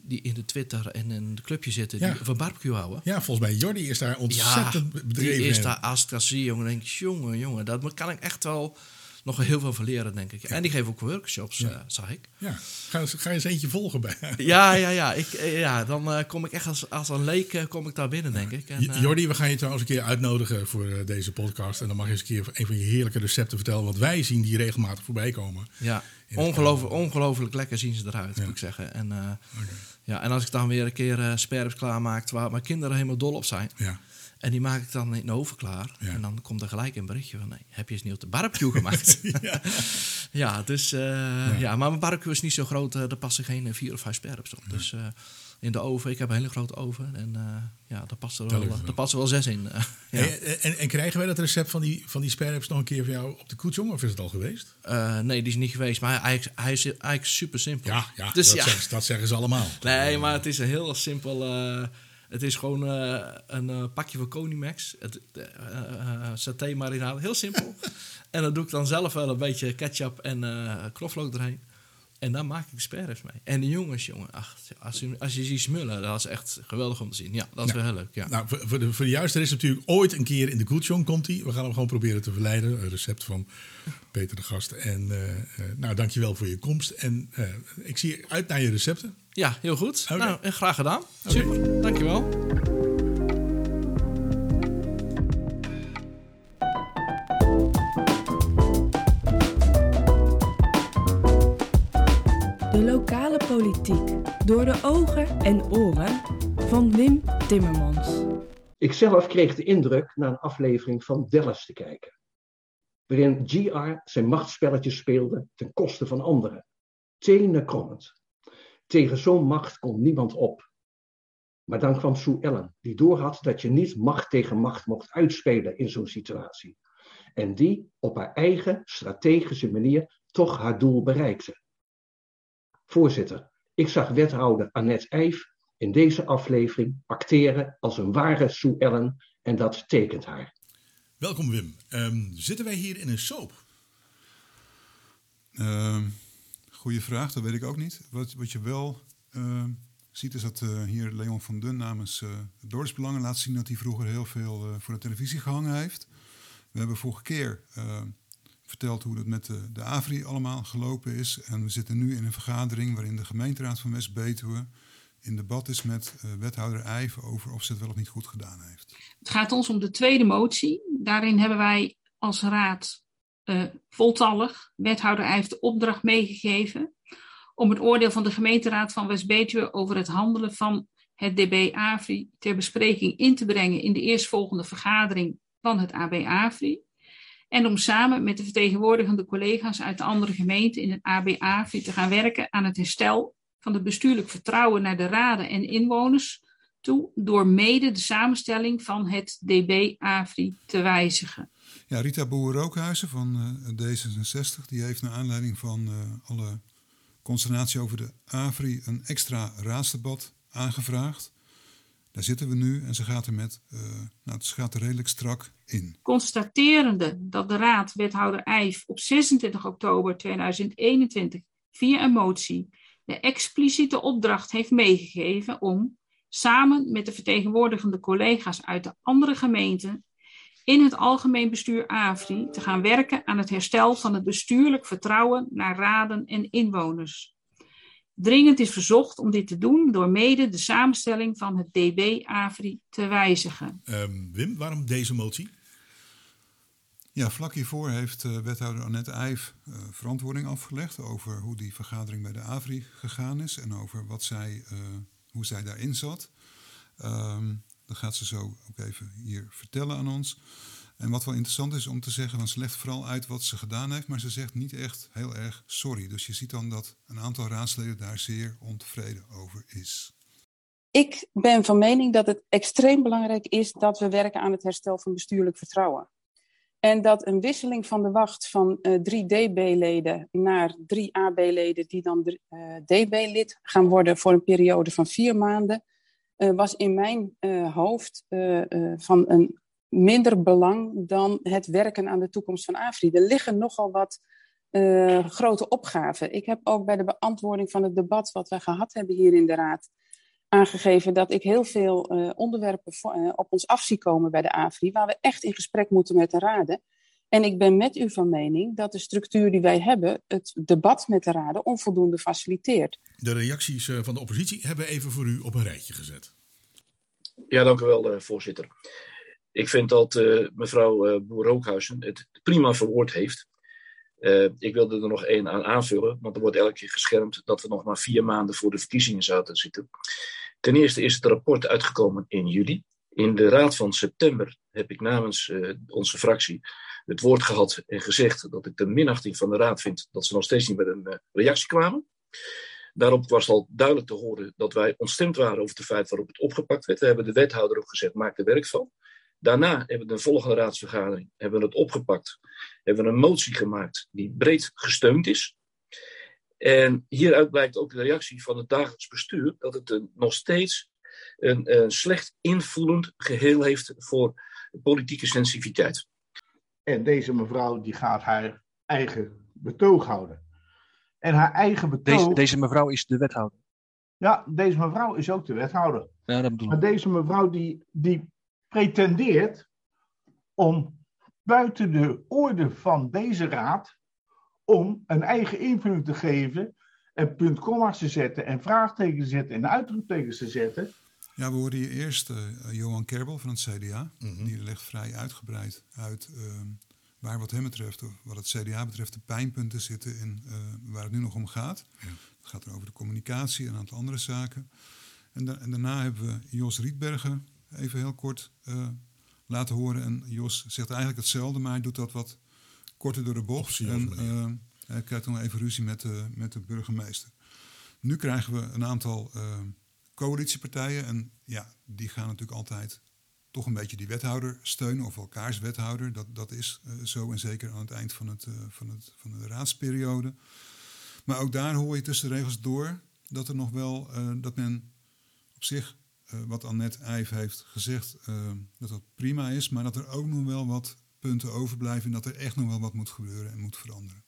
Speaker 4: die in de Twitter en in de clubje zitten...
Speaker 2: Ja.
Speaker 4: die van barbecue houden.
Speaker 2: Ja, volgens mij Jordi is daar ontzettend
Speaker 4: die
Speaker 2: bedreven
Speaker 4: is
Speaker 2: in.
Speaker 4: daar als ik zie, jongen, denk ik, jongen, jongen, dat kan ik echt wel nog heel veel van leren, denk ik. En die geven ook workshops,
Speaker 2: Ja.
Speaker 4: eh, zag ik.
Speaker 2: Ja, ga, eens- ga eens eentje volgen bij.
Speaker 4: Ja, ja, ja. Ik, eh, ja dan eh, kom ik echt als, als een leek kom ik daar binnen, denk ik. En,
Speaker 2: Jordi, we gaan je trouwens een keer uitnodigen voor deze podcast. En dan mag je eens een keer een van je heerlijke recepten vertellen. Want wij zien die regelmatig voorbij komen.
Speaker 4: Ja, ongelooflijk, ongelooflijk lekker zien ze eruit,
Speaker 2: Ja.
Speaker 4: moet ik zeggen. En, ja, en als ik dan weer een keer eh sperps klaarmaak waar mijn kinderen helemaal dol op zijn.
Speaker 2: Ja.
Speaker 4: En die maak ik dan in de oven klaar.
Speaker 2: Ja.
Speaker 4: En dan komt er gelijk een berichtje van... Nee, heb je eens niet op de barbecue gemaakt? ja. dus... eh, ja. maar mijn barbecue is niet zo groot. eh, er passen geen vier of vijf sperps op. Dus in de oven... Ik heb een hele grote oven. En eh, ja, daar passen er wel, daar passen wel zes in. eh, ja.
Speaker 2: En, en, en krijgen wij dat recept van die, van die sparrows nog een keer voor jou op de koetsjong? Of is het al geweest?
Speaker 4: Eh, nee, die is niet geweest. Maar hij, hij is eigenlijk super simpel.
Speaker 2: Ja, ja,
Speaker 4: Dus
Speaker 2: dat,
Speaker 4: ja.
Speaker 2: Zeggen, dat zeggen ze allemaal.
Speaker 4: Nee, maar het is een heel simpel. eh, het is gewoon eh, een eh, pakje van Conimax. Het, eh eh, saté marinade. Heel simpel. en dan doe ik dan zelf wel een beetje ketchup en eh knoflook erheen. En dan maak ik sperres mee. En de jongens, jongen, ach, als je, als je ziet smullen, dat is echt geweldig om te zien. Ja, dat is wel heel leuk. Ja.
Speaker 2: Nou, voor, de, voor de juiste is natuurlijk ooit een keer in de koetsjong komt hij. We gaan hem gewoon proberen te verleiden. Een recept van Peter de Gast. En eh, nou, dankjewel voor je komst. En eh, ik zie uit naar je recepten.
Speaker 4: ja, heel goed. Nou, en graag gedaan. Super, dankjewel.
Speaker 1: Door de ogen en oren van Wim Timmermans.
Speaker 5: Ikzelf kreeg de indruk na een aflevering van Dallas te kijken, waarin GR zijn machtsspelletjes speelde ten koste van anderen. Tenenkrommend. Tegen zo'n macht kon niemand op. Maar dan kwam Sue Ellen, die doorhad dat je niet macht tegen macht mocht uitspelen in zo'n situatie. En die op haar eigen strategische manier toch haar doel bereikte. Voorzitter, ik zag wethouder Annette Eijf in deze aflevering acteren als een ware Sue Ellen en dat tekent haar.
Speaker 2: Welkom Wim. Ehm, zitten wij hier in een soap?
Speaker 6: Ehm goeie vraag, dat weet ik ook niet. Wat, wat je wel ehm, ziet is dat eh, hier Leon van Dun namens uh, Dorpsbelangen laat zien dat hij vroeger heel veel eh, voor de televisie gehangen heeft. We hebben vorige keer verteld hoe het met de, de AVRI allemaal gelopen is. En we zitten nu in een vergadering waarin de gemeenteraad van West-Betuwe in debat is met eh, wethouder Eijven over of ze het wel of niet goed gedaan heeft.
Speaker 7: Het gaat ons om de tweede motie. Daarin hebben wij als raad uh, voltallig wethouder Eijf de opdracht meegegeven om het oordeel van de gemeenteraad van West-Betuwe over het handelen van het DB AVRI ter bespreking in te brengen in de eerstvolgende vergadering van het AB AVRI. En om samen met de vertegenwoordigende collega's uit de andere gemeenten in het AB AVRI te gaan werken aan het herstel van het bestuurlijk vertrouwen naar de raden en inwoners toe door mede de samenstelling van het DB AVRI te wijzigen.
Speaker 6: Ja, Rita Boer-Rookhuizen van uh, D66, die heeft naar aanleiding van uh, alle consternatie over de AVRI een extra raadsdebat aangevraagd. Daar zitten we nu en ze gaat er met, uh, nou, het gaat er redelijk strak in.
Speaker 7: Constaterende dat de raad wethouder Eijf op 26 oktober 2021 via een motie de expliciete opdracht heeft meegegeven om samen met de vertegenwoordigende collega's uit de andere gemeenten in het algemeen bestuur AVRI te gaan werken aan het herstel van het bestuurlijk vertrouwen naar raden en inwoners. Dringend is verzocht om dit te doen door mede de samenstelling van het DB AVRI te wijzigen.
Speaker 2: Um, Wim, waarom deze motie?
Speaker 6: Ja, vlak hiervoor heeft uh, wethouder Annette Eijf uh, verantwoording afgelegd over hoe die vergadering bij de AVRI gegaan is en over wat zij, uh, hoe zij daarin zat. Um, dat gaat ze zo ook even hier vertellen aan ons. En wat wel interessant is om te zeggen, want ze vooral uit wat ze gedaan heeft, maar ze zegt niet echt heel erg sorry. Dus je ziet dan dat een aantal raadsleden daar zeer ontevreden over is.
Speaker 8: Ik ben van mening dat het extreem belangrijk is dat we werken aan het herstel van bestuurlijk vertrouwen. En dat een wisseling van de wacht van uh, drie DB-leden naar drie AB-leden, die dan DB-lid gaan worden voor een periode van vier maanden, uh, was in mijn hoofd van een minder belang dan het werken aan de toekomst van AFRI. Er liggen nogal wat grote opgaven. Ik heb ook bij de beantwoording van het debat wat we gehad hebben hier in de Raad aangegeven dat ik heel veel uh, onderwerpen voor, uh, op ons af zie komen bij de AFRI, waar we echt in gesprek moeten met de raden. En ik ben met u van mening dat de structuur die wij hebben, het debat met de raden, onvoldoende faciliteert.
Speaker 2: De reacties van de oppositie hebben we even voor u op een rijtje gezet.
Speaker 9: Ja, dank u wel, voorzitter. Ik vind dat mevrouw Boer-Rookhuizen het prima verwoord heeft. ik wilde er nog één aan aanvullen, want er wordt elke keer geschermd dat we nog maar vier maanden voor de verkiezingen zouden zitten. Ten eerste is het rapport uitgekomen in juli. In de raad van september heb ik namens uh, onze fractie het woord gehad en gezegd dat ik de minachting van de raad vind dat ze nog steeds niet met een uh, reactie kwamen. Daarop was al duidelijk te horen dat wij ontstemd waren over het feit waarop het opgepakt werd. We hebben de wethouder ook gezegd, maak er werk van. Daarna hebben we de volgende raadsvergadering hebben we het opgepakt. Hebben we een motie gemaakt die breed gesteund is. En hieruit blijkt ook de reactie van het dagelijks bestuur dat het een, nog steeds een, een slecht invoelend geheel heeft voor politieke sensitiviteit.
Speaker 10: En deze mevrouw die gaat haar eigen betoog houden. En haar eigen betoog...
Speaker 11: Deze, deze mevrouw is de wethouder.
Speaker 10: Ja, deze mevrouw is ook de wethouder.
Speaker 11: Ja, dat bedoel
Speaker 10: maar deze mevrouw die, die pretendeert om buiten de orde van deze raad om een eigen invulling te geven en puntkomma's te zetten en vraagtekens te zetten en uitroeptekens te zetten.
Speaker 6: Ja, we hoorden hier eerst uh, Johan Kerbel van het CDA. Mm -hmm. Die legt vrij uitgebreid uit uh, waar wat hem betreft, wat het CDA betreft, de pijnpunten zitten in uh, waar het nu nog om gaat. Ja. Het gaat er over de communicatie en een aantal andere zaken. En, da en daarna hebben we Jos Rietbergen even heel kort laten horen. En Jos zegt eigenlijk hetzelfde, maar hij doet dat wat korter door de bocht. En uh, hij krijgt dan even ruzie met de, met de burgemeester. Nu krijgen we een aantal uh, coalitiepartijen. En ja, die gaan natuurlijk altijd toch een beetje die wethouder steunen. Of elkaars wethouder. Dat, dat is uh, zo. En zeker aan het eind van, het, van, het, van de raadsperiode. Maar ook daar hoor je tussen de regels door dat er nog wel dat men op zich wat Annette Eijf heeft gezegd, dat dat prima is, maar dat er ook nog wel wat punten overblijven en dat er echt nog wel wat moet gebeuren en moet veranderen.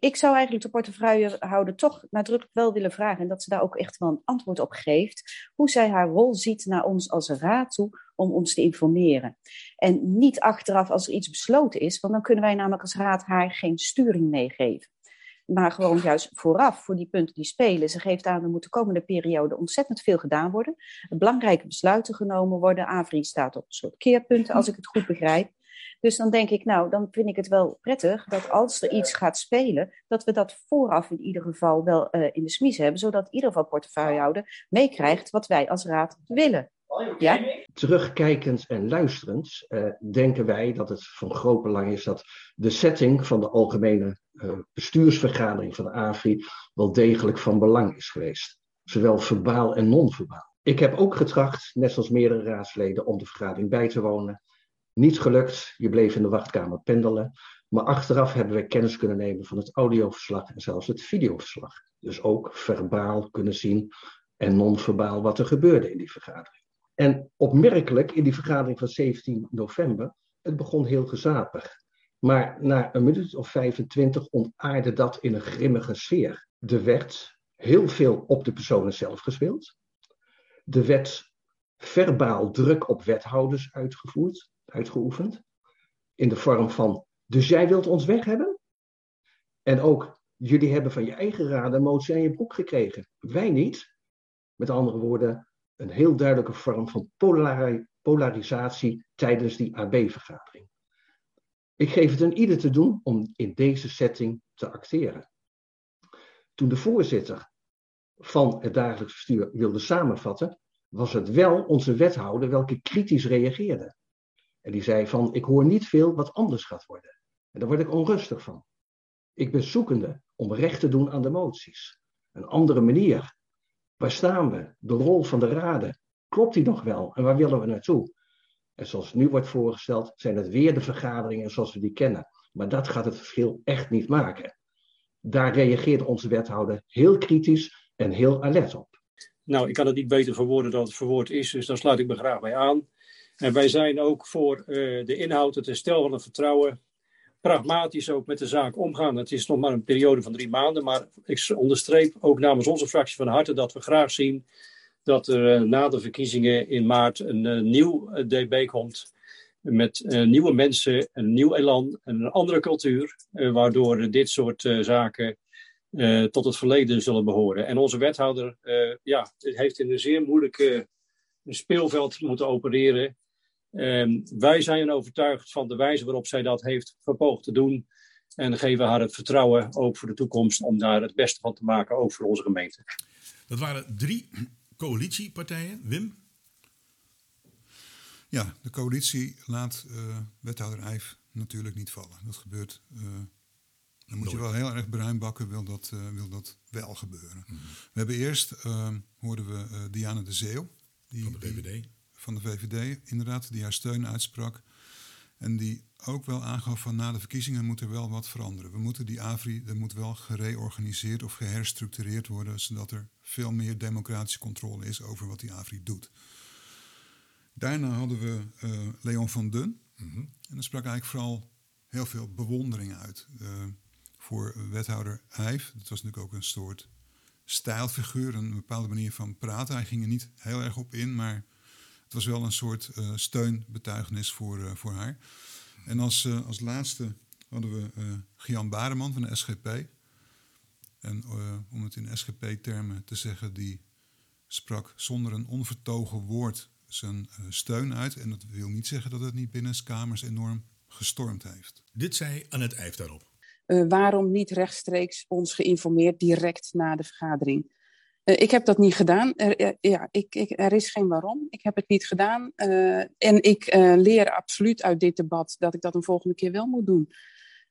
Speaker 12: Ik zou eigenlijk de portefeuillehouder toch nadrukkelijk wel willen vragen, en dat ze daar ook echt wel een antwoord op geeft, hoe zij haar rol ziet naar ons als raad toe om ons te informeren. En niet achteraf als er iets besloten is, want dan kunnen wij namelijk als raad haar geen sturing meegeven. Maar gewoon juist vooraf, voor die punten die spelen. Ze geeft aan, er moet de komende periode ontzettend veel gedaan worden. Belangrijke besluiten genomen worden. Avri staat op een soort keerpunten, als ik het goed begrijp. Dus dan denk ik, nou, dan vind ik het wel prettig dat als er iets gaat spelen, dat we dat vooraf in ieder geval wel uh, in de smies hebben, zodat ieder geval portefeuillehouder meekrijgt wat wij als raad willen. Ja?
Speaker 5: Terugkijkend en luisterend uh, denken wij dat het van groot belang is dat de setting van de algemene uh, bestuursvergadering van de AFRI wel degelijk van belang is geweest. Zowel verbaal en non-verbaal. Ik heb ook getracht, net zoals meerdere raadsleden, om de vergadering bij te wonen. Niet gelukt, je bleef in de wachtkamer pendelen. Maar achteraf hebben we kennis kunnen nemen van het audioverslag en zelfs het videoverslag. Dus ook verbaal kunnen zien en non-verbaal wat er gebeurde in die vergadering. En opmerkelijk in die vergadering van 17 november, het begon heel gezapig. Maar na een minuut of 25 ontaarde dat in een grimmige sfeer. Er werd heel veel op de personen zelf gespeeld. Er werd verbaal druk op wethouders uitgevoerd uitgeoefend. In de vorm van, dus jij wilt ons weg hebben? En ook, jullie hebben van je eigen raad een motie aan je broek gekregen. Wij niet. Met andere woorden, een heel duidelijke vorm van polarisatie tijdens die AB-vergadering. Ik geef het een ieder te doen om in deze setting te acteren. Toen de voorzitter van het dagelijks bestuur wilde samenvatten, was het wel onze wethouder welke kritisch reageerde. En die zei van, ik hoor niet veel wat anders gaat worden. En daar word ik onrustig van. Ik ben zoekende om recht te doen aan de moties. Een andere manier. Waar staan we? De rol van de raden. Klopt die nog wel? En waar willen we naartoe? En zoals nu wordt voorgesteld, zijn het weer de vergaderingen zoals we die kennen. Maar dat gaat het verschil echt niet maken. Daar reageert onze wethouder heel kritisch en heel alert op.
Speaker 11: Nou, ik kan het niet beter verwoorden dan het verwoord is, dus daar sluit ik me graag bij aan. En wij zijn ook voor uh, de inhoud, het herstel van het vertrouwen, pragmatisch ook met de zaak omgaan. Het is nog maar een periode van drie maanden, maar ik onderstreep ook namens onze fractie van harte dat we graag zien dat er uh, na de verkiezingen in maart een uh, nieuw DB komt. Met nieuwe mensen, een nieuw elan, een andere cultuur, waardoor dit soort zaken tot het verleden zullen behoren. En onze wethouder ja, heeft in een zeer moeilijke speelveld moeten opereren. Um, wij zijn overtuigd van de wijze waarop zij dat heeft verpoogd te doen. En geven haar het vertrouwen ook voor de toekomst om daar het beste van te maken, ook voor onze gemeente.
Speaker 2: Dat waren drie coalitiepartijen. Wim?
Speaker 6: Ja, de coalitie laat uh, wethouder Eijf natuurlijk niet vallen. Dat gebeurt. Uh, dan moet je wel heel erg bruin bakken, wil dat, uh, wil dat wel gebeuren. Mm -hmm. We hebben eerst, hoorden we Diana de Zeeuw.
Speaker 2: Die, van de.
Speaker 6: Die, van de VVD, inderdaad, die haar steun uitsprak. En die ook wel aangaf van na de verkiezingen moet er wel wat veranderen. We moeten die AVRI, er moet wel gereorganiseerd of geherstructureerd worden, zodat er veel meer democratische controle is over wat die AVRI doet. Daarna hadden we uh, Leon van Dun. Mm -hmm. En dat sprak eigenlijk vooral heel veel bewondering uit uh, voor wethouder Eijf. Dat was natuurlijk ook een soort stijlfiguur, een bepaalde manier van praten. Hij ging er niet heel erg op in, maar was wel een soort uh, steunbetuigenis voor, uh, voor haar. En als, uh, als laatste hadden we Gian Bareman van de SGP. En om het in SGP-termen te zeggen, die sprak zonder een onvertogen woord zijn steun uit. En dat wil niet zeggen dat het niet binnen kamers enorm gestormd heeft.
Speaker 2: Dit zei Annette Eijf daarop.
Speaker 8: waarom niet rechtstreeks ons geïnformeerd direct na de vergadering? Uh, ik heb dat niet gedaan. Er, uh, ja, ik, ik, er is geen waarom. Ik heb het niet gedaan. Uh, en ik leer absoluut uit dit debat dat ik dat een volgende keer wel moet doen.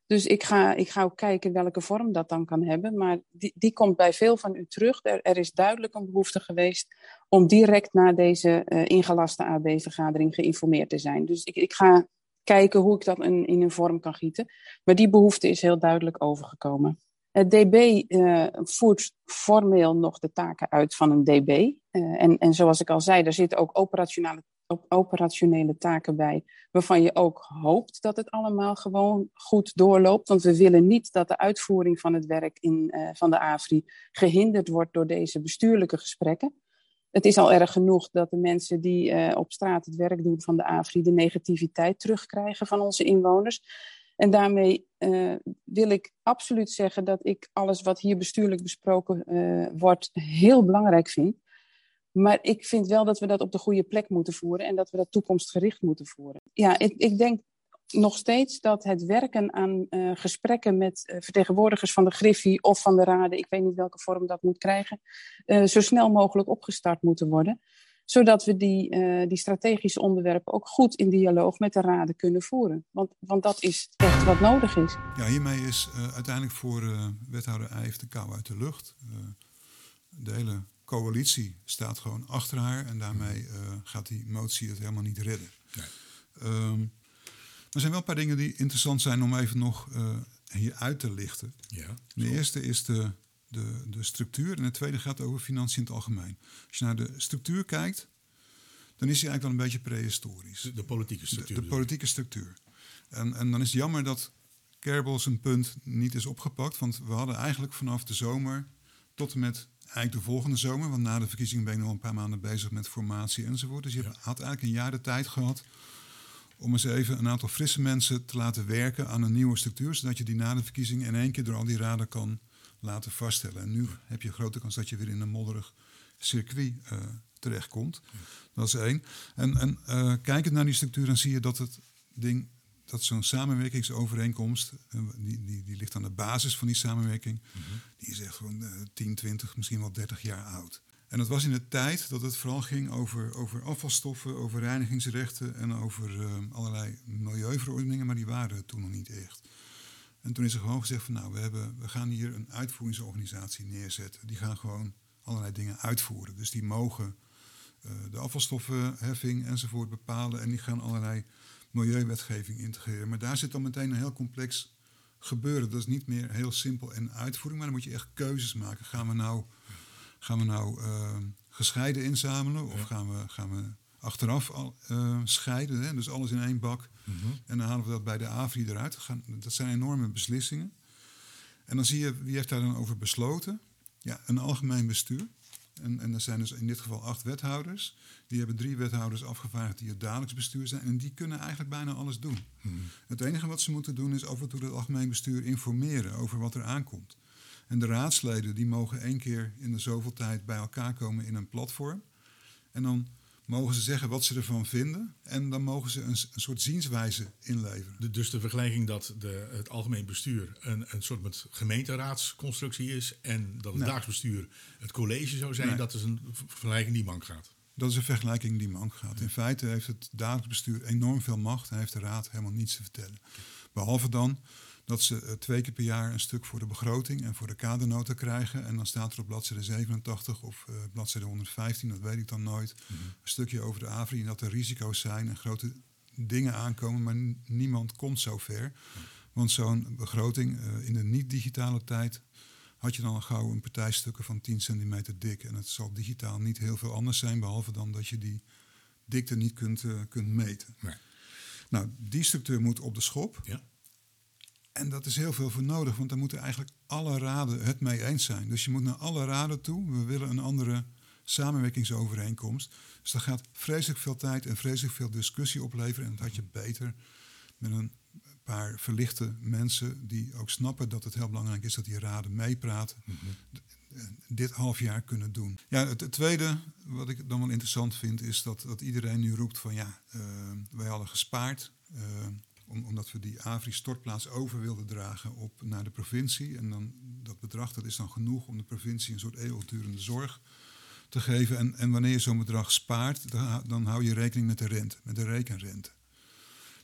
Speaker 8: Dus ik ga, ik ga ook kijken welke vorm dat dan kan hebben. Maar die, die komt bij veel van u terug. Er, er is duidelijk een behoefte geweest om direct na deze ingelaste AB-vergadering geïnformeerd te zijn. Dus ik, ik ga kijken hoe ik dat in, in een vorm kan gieten. Maar die behoefte is heel duidelijk overgekomen. Het DB uh, voert formeel nog de taken uit van een DB. Uh, en, en zoals ik al zei, er zitten ook operationele, op, operationele taken bij, waarvan je ook hoopt dat het allemaal gewoon goed doorloopt. Want we willen niet dat de uitvoering van het werk in, van de AFRI gehinderd wordt door deze bestuurlijke gesprekken. Het is al erg genoeg dat de mensen die op straat het werk doen van de AFRI de negativiteit terugkrijgen van onze inwoners. En daarmee uh, wil ik absoluut zeggen dat ik alles wat hier bestuurlijk besproken uh, wordt heel belangrijk vind. Maar ik vind wel dat we dat op de goede plek moeten voeren en dat we dat toekomstgericht moeten voeren. Ja, ik, ik denk nog steeds dat het werken aan uh, gesprekken met vertegenwoordigers van de Griffie of van de Raden, ik weet niet welke vorm dat moet krijgen, zo snel mogelijk opgestart moeten worden zodat we die, uh, die strategische onderwerpen ook goed in dialoog met de raden kunnen voeren. Want, want dat is echt wat nodig is.
Speaker 6: Ja, hiermee is uh, uiteindelijk voor uh, wethouder Eijf de kou uit de lucht. de hele coalitie staat gewoon achter haar en daarmee gaat die motie het helemaal niet redden. Nee. Um, er zijn wel een paar dingen die interessant zijn om even nog hier uit te lichten. Ja, de eerste is de de, de structuur. En het tweede gaat over financiën in het algemeen. Als je naar de structuur kijkt, dan is die eigenlijk wel een beetje prehistorisch.
Speaker 2: De, de politieke structuur.
Speaker 6: De, de politieke structuur. En, en dan is het jammer dat Kerbel zijn punt niet is opgepakt. Want we hadden eigenlijk vanaf de zomer tot en met eigenlijk de volgende zomer... want na de verkiezingen ben ik nog een paar maanden bezig met formatie enzovoort. Dus je ja. had eigenlijk een jaar de tijd gehad om eens even een aantal frisse mensen te laten werken aan een nieuwe structuur... zodat je die na de verkiezingen in één keer door al die raden kan laten vaststellen. En nu heb je grote kans dat je weer in een modderig circuit uh, terechtkomt. Dat is één. En, en uh, kijkend naar die structuur, dan zie je dat het ding dat zo'n samenwerkingsovereenkomst, eh, die, die, die ligt aan de basis van die samenwerking, die is echt gewoon eh, 10, 20, misschien wel 30 jaar oud. En dat was in de tijd dat het vooral ging over, over afvalstoffen, over reinigingsrechten en over eh, allerlei milieuverordeningen, maar die waren toen nog niet echt. En toen is er gewoon gezegd van nou, we, hebben, we gaan hier een uitvoeringsorganisatie neerzetten. Die gaan gewoon allerlei dingen uitvoeren. Dus die mogen eh, de afvalstoffenheffing enzovoort bepalen en die gaan allerlei milieuwetgeving integreren. Maar daar zit dan meteen een heel complex gebeuren. Dat is niet meer heel simpel en uitvoering, maar dan moet je echt keuzes maken. Gaan we nou, gaan we nou eh, gescheiden inzamelen of gaan, we, gaan we achteraf al, eh, scheiden? Hè? Dus alles in één bak. En dan halen we dat bij de AVRI eruit. Gaan, dat zijn enorme beslissingen. En dan zie je, wie heeft daar dan over besloten? Ja, een algemeen bestuur. En, en er zijn dus in dit geval acht wethouders. Die hebben drie wethouders afgevaardigd die het dagelijks bestuur zijn. En die kunnen eigenlijk bijna alles doen. Het enige wat ze moeten doen is af en toe het algemeen bestuur informeren over wat er aankomt. En de raadsleden die mogen één keer in de zoveel tijd bij elkaar komen in een platform. En dan mogen ze zeggen wat ze ervan vinden. En dan mogen ze een, een soort zienswijze inleveren.
Speaker 2: De- dus de vergelijking dat de, het algemeen bestuur een, een soort met gemeenteraadsconstructie is en dat het
Speaker 6: Nee.
Speaker 2: dagelijks bestuur het college zou zijn,
Speaker 6: Nee.
Speaker 2: dat is een vergelijking die mank gaat.
Speaker 6: Dat is een vergelijking die mank gaat. In feite heeft het dagelijks bestuur enorm veel macht en heeft de raad helemaal niets te vertellen. Behalve dan dat ze eh, twee keer per jaar een stuk voor de begroting en voor de kadernota krijgen. En dan staat er op bladzijde 87 of eh, bladzijde 115, dat weet ik dan nooit, een stukje over de AVRI en dat er risico's zijn en grote dingen aankomen, maar niemand komt zo ver. Want zo'n begroting eh, in de niet-digitale tijd had je dan al gauw een partij stukken van 10 centimeter dik. En het zal digitaal niet heel veel anders zijn, behalve dan dat je die dikte niet kunt, kunt meten.
Speaker 2: Nee.
Speaker 6: Nou, die structuur moet op de schop.
Speaker 2: Ja.
Speaker 6: En dat is heel veel voor nodig, want dan moeten eigenlijk alle raden het mee eens zijn. Dus je moet naar alle raden toe. We willen een andere samenwerkingsovereenkomst. Dus dat gaat vreselijk veel tijd en vreselijk veel discussie opleveren. En dat had je beter met een paar verlichte mensen die ook snappen dat het heel belangrijk is dat die raden meepraten. d- Dit half jaar kunnen doen. Ja, het, het tweede wat ik dan wel interessant vind, is dat, dat iedereen nu roept van ja, eh, wij hadden gespaard. eh, om, omdat we die AVRI-stortplaats over wilden dragen op, naar de provincie. En dan, dat bedrag dat is dan genoeg om de provincie een soort eeuwigdurende zorg te geven. En, en wanneer je zo'n bedrag spaart, dan, hou- dan hou je rekening met de rente, met de rekenrente.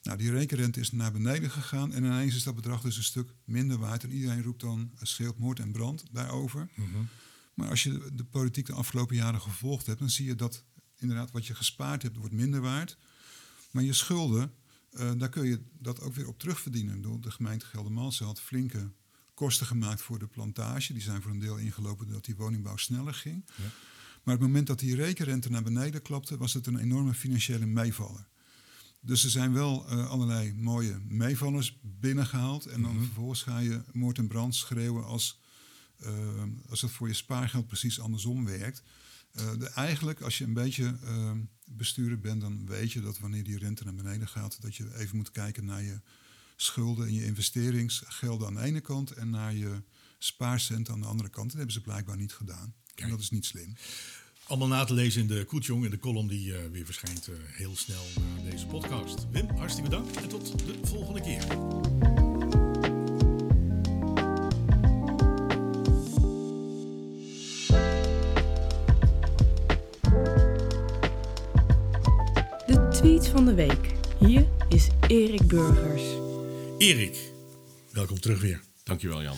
Speaker 6: Nou, die rekenrente is naar beneden gegaan en ineens is dat bedrag dus een stuk minder waard. En iedereen roept dan, scheelt moord en brand daarover. Maar als je de politiek de afgelopen jaren gevolgd hebt, dan zie je dat inderdaad wat je gespaard hebt, wordt minder waard. Maar je schulden, eh, daar kun je dat ook weer op terugverdienen. Ik bedoel, de gemeente Geldermalsen had flinke kosten gemaakt voor de plantage. Die zijn voor een deel ingelopen doordat die woningbouw sneller ging. Maar op het moment dat die rekenrente naar beneden klapte, was het een enorme financiële meevaller. Dus er zijn wel eh, allerlei mooie meevallers binnengehaald. En dan vervolgens ga je moord en brand schreeuwen als, eh, als het voor je spaargeld precies andersom werkt. Eh, de, eigenlijk, als je een beetje eh, bestuurder bent, dan weet je dat wanneer die rente naar beneden gaat, dat je even moet kijken naar je schulden en je investeringsgelden aan de ene kant en naar je spaarcenten aan de andere kant. Dat hebben ze blijkbaar niet gedaan. En dat is niet slim.
Speaker 2: Allemaal na te lezen in de Koetjong, in de column die eh, weer verschijnt eh, heel snel na deze podcast. Wim, hartstikke bedankt en tot de volgende keer.
Speaker 1: Erik Burgers.
Speaker 2: Erik, welkom terug weer.
Speaker 13: Dankjewel Jan.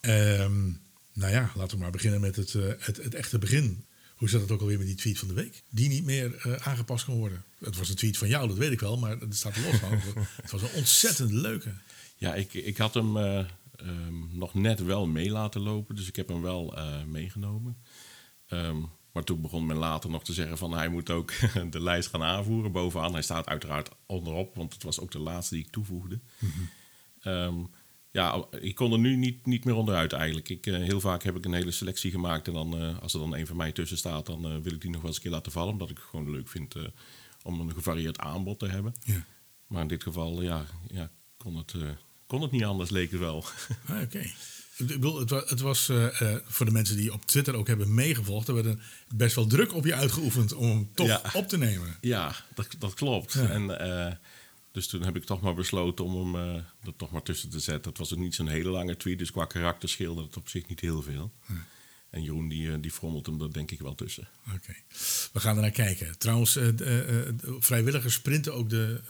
Speaker 2: Ehm, nou ja, laten we maar beginnen met het, eh, het, het echte begin. Hoe zat het ook alweer met die tweet van de week? Die niet meer eh, aangepast kan worden. Het was een tweet van jou, dat weet ik wel, maar het staat er los van. het was een ontzettend leuke.
Speaker 13: Ja, ik, ik had hem eh, ehm, nog net wel mee laten lopen, dus ik heb hem wel eh, meegenomen. Ehm, maar toen begon men later nog te zeggen van hij moet ook de lijst gaan aanvoeren bovenaan. Hij staat uiteraard onderop, want het was ook de laatste die ik toevoegde. Ehm, ja, ik kon er nu niet, niet meer onderuit eigenlijk. Ik, eh, heel vaak heb ik een hele selectie gemaakt en dan, eh, als er dan een van mij tussen staat, dan eh, wil ik die nog wel eens een keer laten vallen. Omdat ik het gewoon leuk vind om een gevarieerd aanbod te hebben.
Speaker 2: Ja.
Speaker 13: Maar in dit geval, ja, ja kon, het, kon het niet anders, leek het wel.
Speaker 2: Ah, Oké. Ik bedoel, het was, het was eh, eh, voor de mensen die op Twitter ook hebben meegevolgd, er werd een- best wel druk op je uitgeoefend om hem toch
Speaker 13: Ja.
Speaker 2: op te nemen.
Speaker 13: Ja, dat, dat klopt.
Speaker 2: Ja.
Speaker 13: En eh, Dus toen heb ik toch maar besloten om hem uh, er toch maar tussen te zetten. Het was ook niet zo'n hele lange tweet, dus qua karakter scheelde het op zich niet heel veel. En Jeroen die, uh, die frommelt hem er denk ik wel tussen.
Speaker 2: Oké, we gaan er naar kijken. Trouwens, uh, vrijwilligers sprinten ook de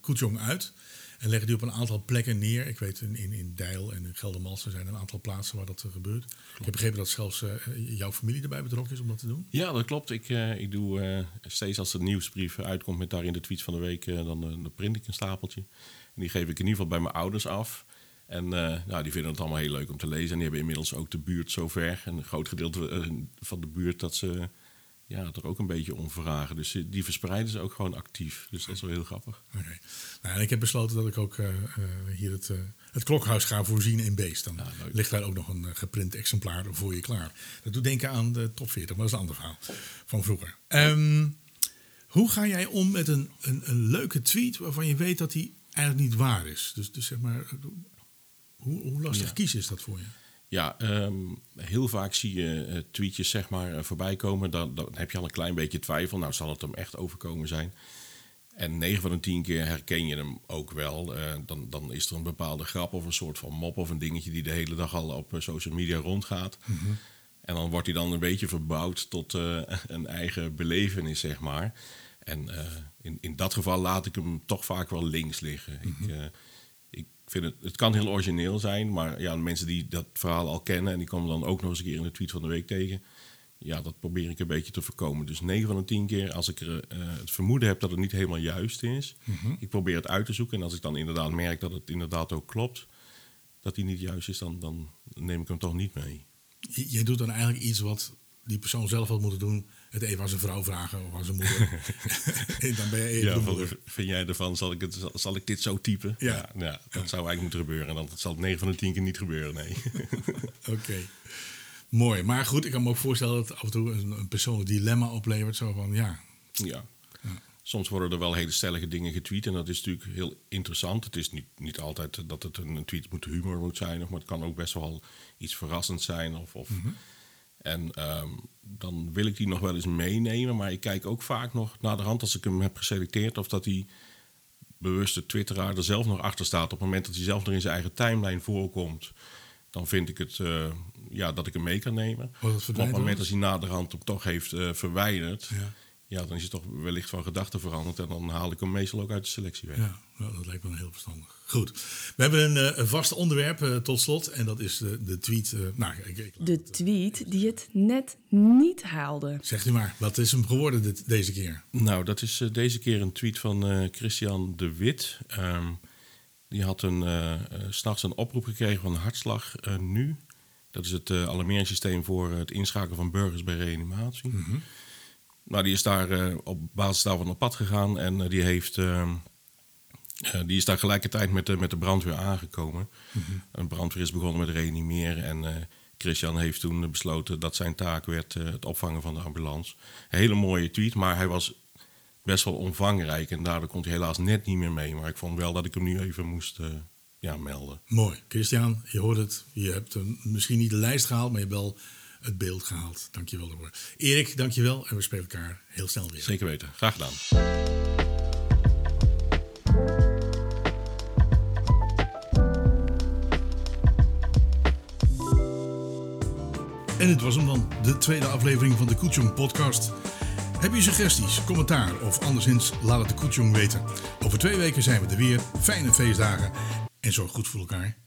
Speaker 2: Koetjong uit. En leggen die op een aantal plekken neer. Ik weet in, in, in Deil en in Geldermalsen zijn er een aantal plaatsen waar dat uh, gebeurt. Ik heb begrepen dat zelfs uh, jouw familie erbij betrokken is om dat te doen.
Speaker 13: Ja, dat klopt. Ik, uh, ik doe steeds als er nieuwsbrief uitkomt met daarin de tweets van de week, dan, dan print ik een stapeltje. En die geef ik in ieder geval bij mijn ouders af. En nou, die vinden het allemaal heel leuk om te lezen. En die hebben inmiddels ook de buurt zover. En een groot gedeelte van de buurt dat ze ja, er ook een beetje om vragen. Dus die verspreiden ze ook gewoon actief. Dus dat is wel heel grappig.
Speaker 2: Oké. Nou, en ik heb besloten dat ik ook uh, hier het, uh, het klokhuis ga voorzien in beest. Dan ja, ligt daar ook nog een geprint exemplaar voor je klaar. Dat doet denken aan de top 40, maar dat is een ander verhaal van vroeger. Um, hoe ga jij om met een, een, een, leuke tweet waarvan je weet dat die eigenlijk niet waar is? Dus, dus zeg maar, hoe, hoe lastig ja. kiezen is dat voor je?
Speaker 13: Ja, um, heel vaak zie je uh, tweetjes zeg maar uh, voorbij komen. Dan, dan, heb je al een klein beetje twijfel. Nou, zal het hem echt overkomen zijn? En 9 van de 10 keer herken je hem ook wel. Uh, dan, dan is er een bepaalde grap of een soort van mop of een dingetje die de hele dag al op social media rondgaat. Mm -hmm. En dan wordt hij dan een beetje verbouwd tot een eigen belevenis, zeg maar. En in, in dat geval laat ik hem toch vaak wel links liggen. Mm -hmm. ik, ik vind het, het kan heel origineel zijn, maar ja, mensen die dat verhaal al kennen en die komen dan ook nog eens een keer in de tweet van de week tegen. Ja, dat probeer ik een beetje te voorkomen. Dus 9 van de 10 keer, als ik er, uh, het vermoeden heb dat het niet helemaal juist is, mm -hmm. ik probeer het uit te zoeken. En als ik dan inderdaad merk dat het inderdaad ook klopt, dat die niet juist is, dan, dan neem ik hem toch niet mee.
Speaker 2: Jij doet dan eigenlijk iets wat die persoon zelf had moeten doen. Het even aan zijn vrouw vragen of aan zijn moeder. dan ben je even
Speaker 13: ja,
Speaker 2: de moeder.
Speaker 13: Vind jij ervan, zal ik, het, zal ik dit zo typen?
Speaker 2: Ja.
Speaker 13: ja, ja dat zou eigenlijk moeten gebeuren. En dan zal het 9 van de 10 keer niet gebeuren, nee.
Speaker 2: Oké. Okay. Mooi. Maar goed, ik kan me ook voorstellen dat het af en toe een, een persoonlijk dilemma oplevert. Zo van, ja.
Speaker 13: Ja. Soms worden er wel hele stellige dingen getweet. En dat is natuurlijk heel interessant. Het is niet, niet altijd dat het een, een tweet moet humor moet zijn. Maar het kan ook best wel iets verrassends zijn. Of, of mm -hmm. En um, dan wil ik die nog wel eens meenemen. Maar ik kijk ook vaak nog naar de hand als ik hem heb geselecteerd. Of dat die bewuste twitteraar er zelf nog achter staat. Op het moment dat hij zelf nog in zijn eigen timeline voorkomt. Dan vind ik het uh, ja, dat ik hem mee kan nemen.
Speaker 2: Oh,
Speaker 13: op het moment dat hij naderhand hem toch heeft uh, verwijderd. Ja. Ja. dan is het toch wellicht van gedachten veranderd. En dan haal ik hem meestal ook uit de selectie weg.
Speaker 2: Ja, nou, dat lijkt me heel verstandig. Goed. We hebben een, uh, een vast onderwerp uh, tot slot. En dat is de, de tweet. Uh, nou, ik, ik
Speaker 1: de tweet die het net niet haalde.
Speaker 2: Zegt u maar, wat is hem geworden dit, deze keer?
Speaker 13: Nou, dat is deze keer een tweet van Christian de Wit. Um, die had een, s'nachts een oproep gekregen van Hartslag Nu. Dat is het alarmeringssysteem voor het inschakelen van burgers bij reanimatie. Mm -hmm. Nou, die is daar op basis daarvan op pad gegaan en die heeft. Uh, die is daar gelijkertijd met de, met de brandweer aangekomen. Mm -hmm. De brandweer is begonnen met reanimeren. En Christian heeft toen besloten dat zijn taak werd het opvangen van de ambulance. Hele mooie tweet, maar hij was best wel omvangrijk. En daardoor kon hij helaas net niet meer mee. Maar ik vond wel dat ik hem nu even moest ja, melden.
Speaker 2: Mooi. Christian, je hoort het. Je hebt misschien niet de lijst gehaald, maar je hebt wel het beeld gehaald. Dank je wel daarvoor. Erik, dank je wel. En we spelen elkaar heel snel weer.
Speaker 13: Zeker weten. Graag gedaan.
Speaker 2: En dit was hem dan, de tweede aflevering van de Koetjong podcast. Heb je suggesties, commentaar of anderszins, laat het de Koetjong weten. Over twee weken zijn we er weer. Fijne feestdagen en zorg goed voor elkaar.